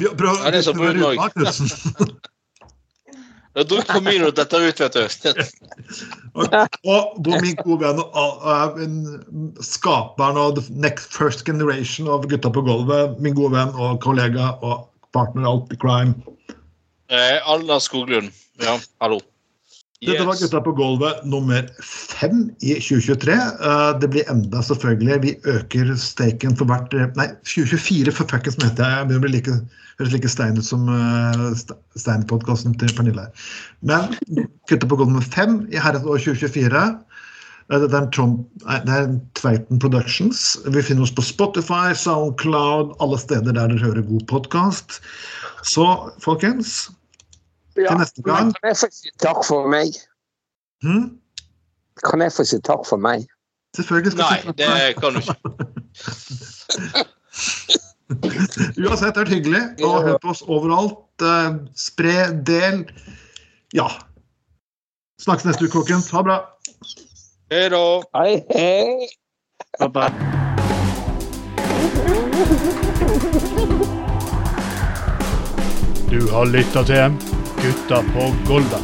Ja, det er så brun ute, Du har for mye når dette ut, vet du. Og, og hvor min gode venn skaperen av the next first generation av Gutta på gulvet, min gode venn og kollega og partner alt i crime. Eh, Alna Skoglund. Ja, hallo. Dette var Yes. Gutta på gulvet nummer fem i 2023. Eh, Det blir enda, selvfølgelig. Vi øker staken for hvert eh, Nei, 2024 for fuckings mente jeg. Jeg begynner å bli like, høres like stein ut som uh, Stein-podkasten til Pernille. Men Gutta på Golden nummer fem i herrens år 2024. Eh, Det er, Trond, det er Tveiten Productions. Vi finner oss på Spotify, Soundcloud, alle steder der dere hører god podkast. Så folkens, Ja, Til neste gang. Kan jeg få si takk for meg? Hmm? Kan jeg få si takk for meg? selvfølgelig skal Nei, det kan du ikke. Uansett, det har vært hyggelig. Og hør på oss overalt. Eh, Spre, del. Ja. Snakkes neste uke, folkens. Ha det bra. Hei da. Hei, hei. Bye-bye. Du har lytta til Gutta på Golda.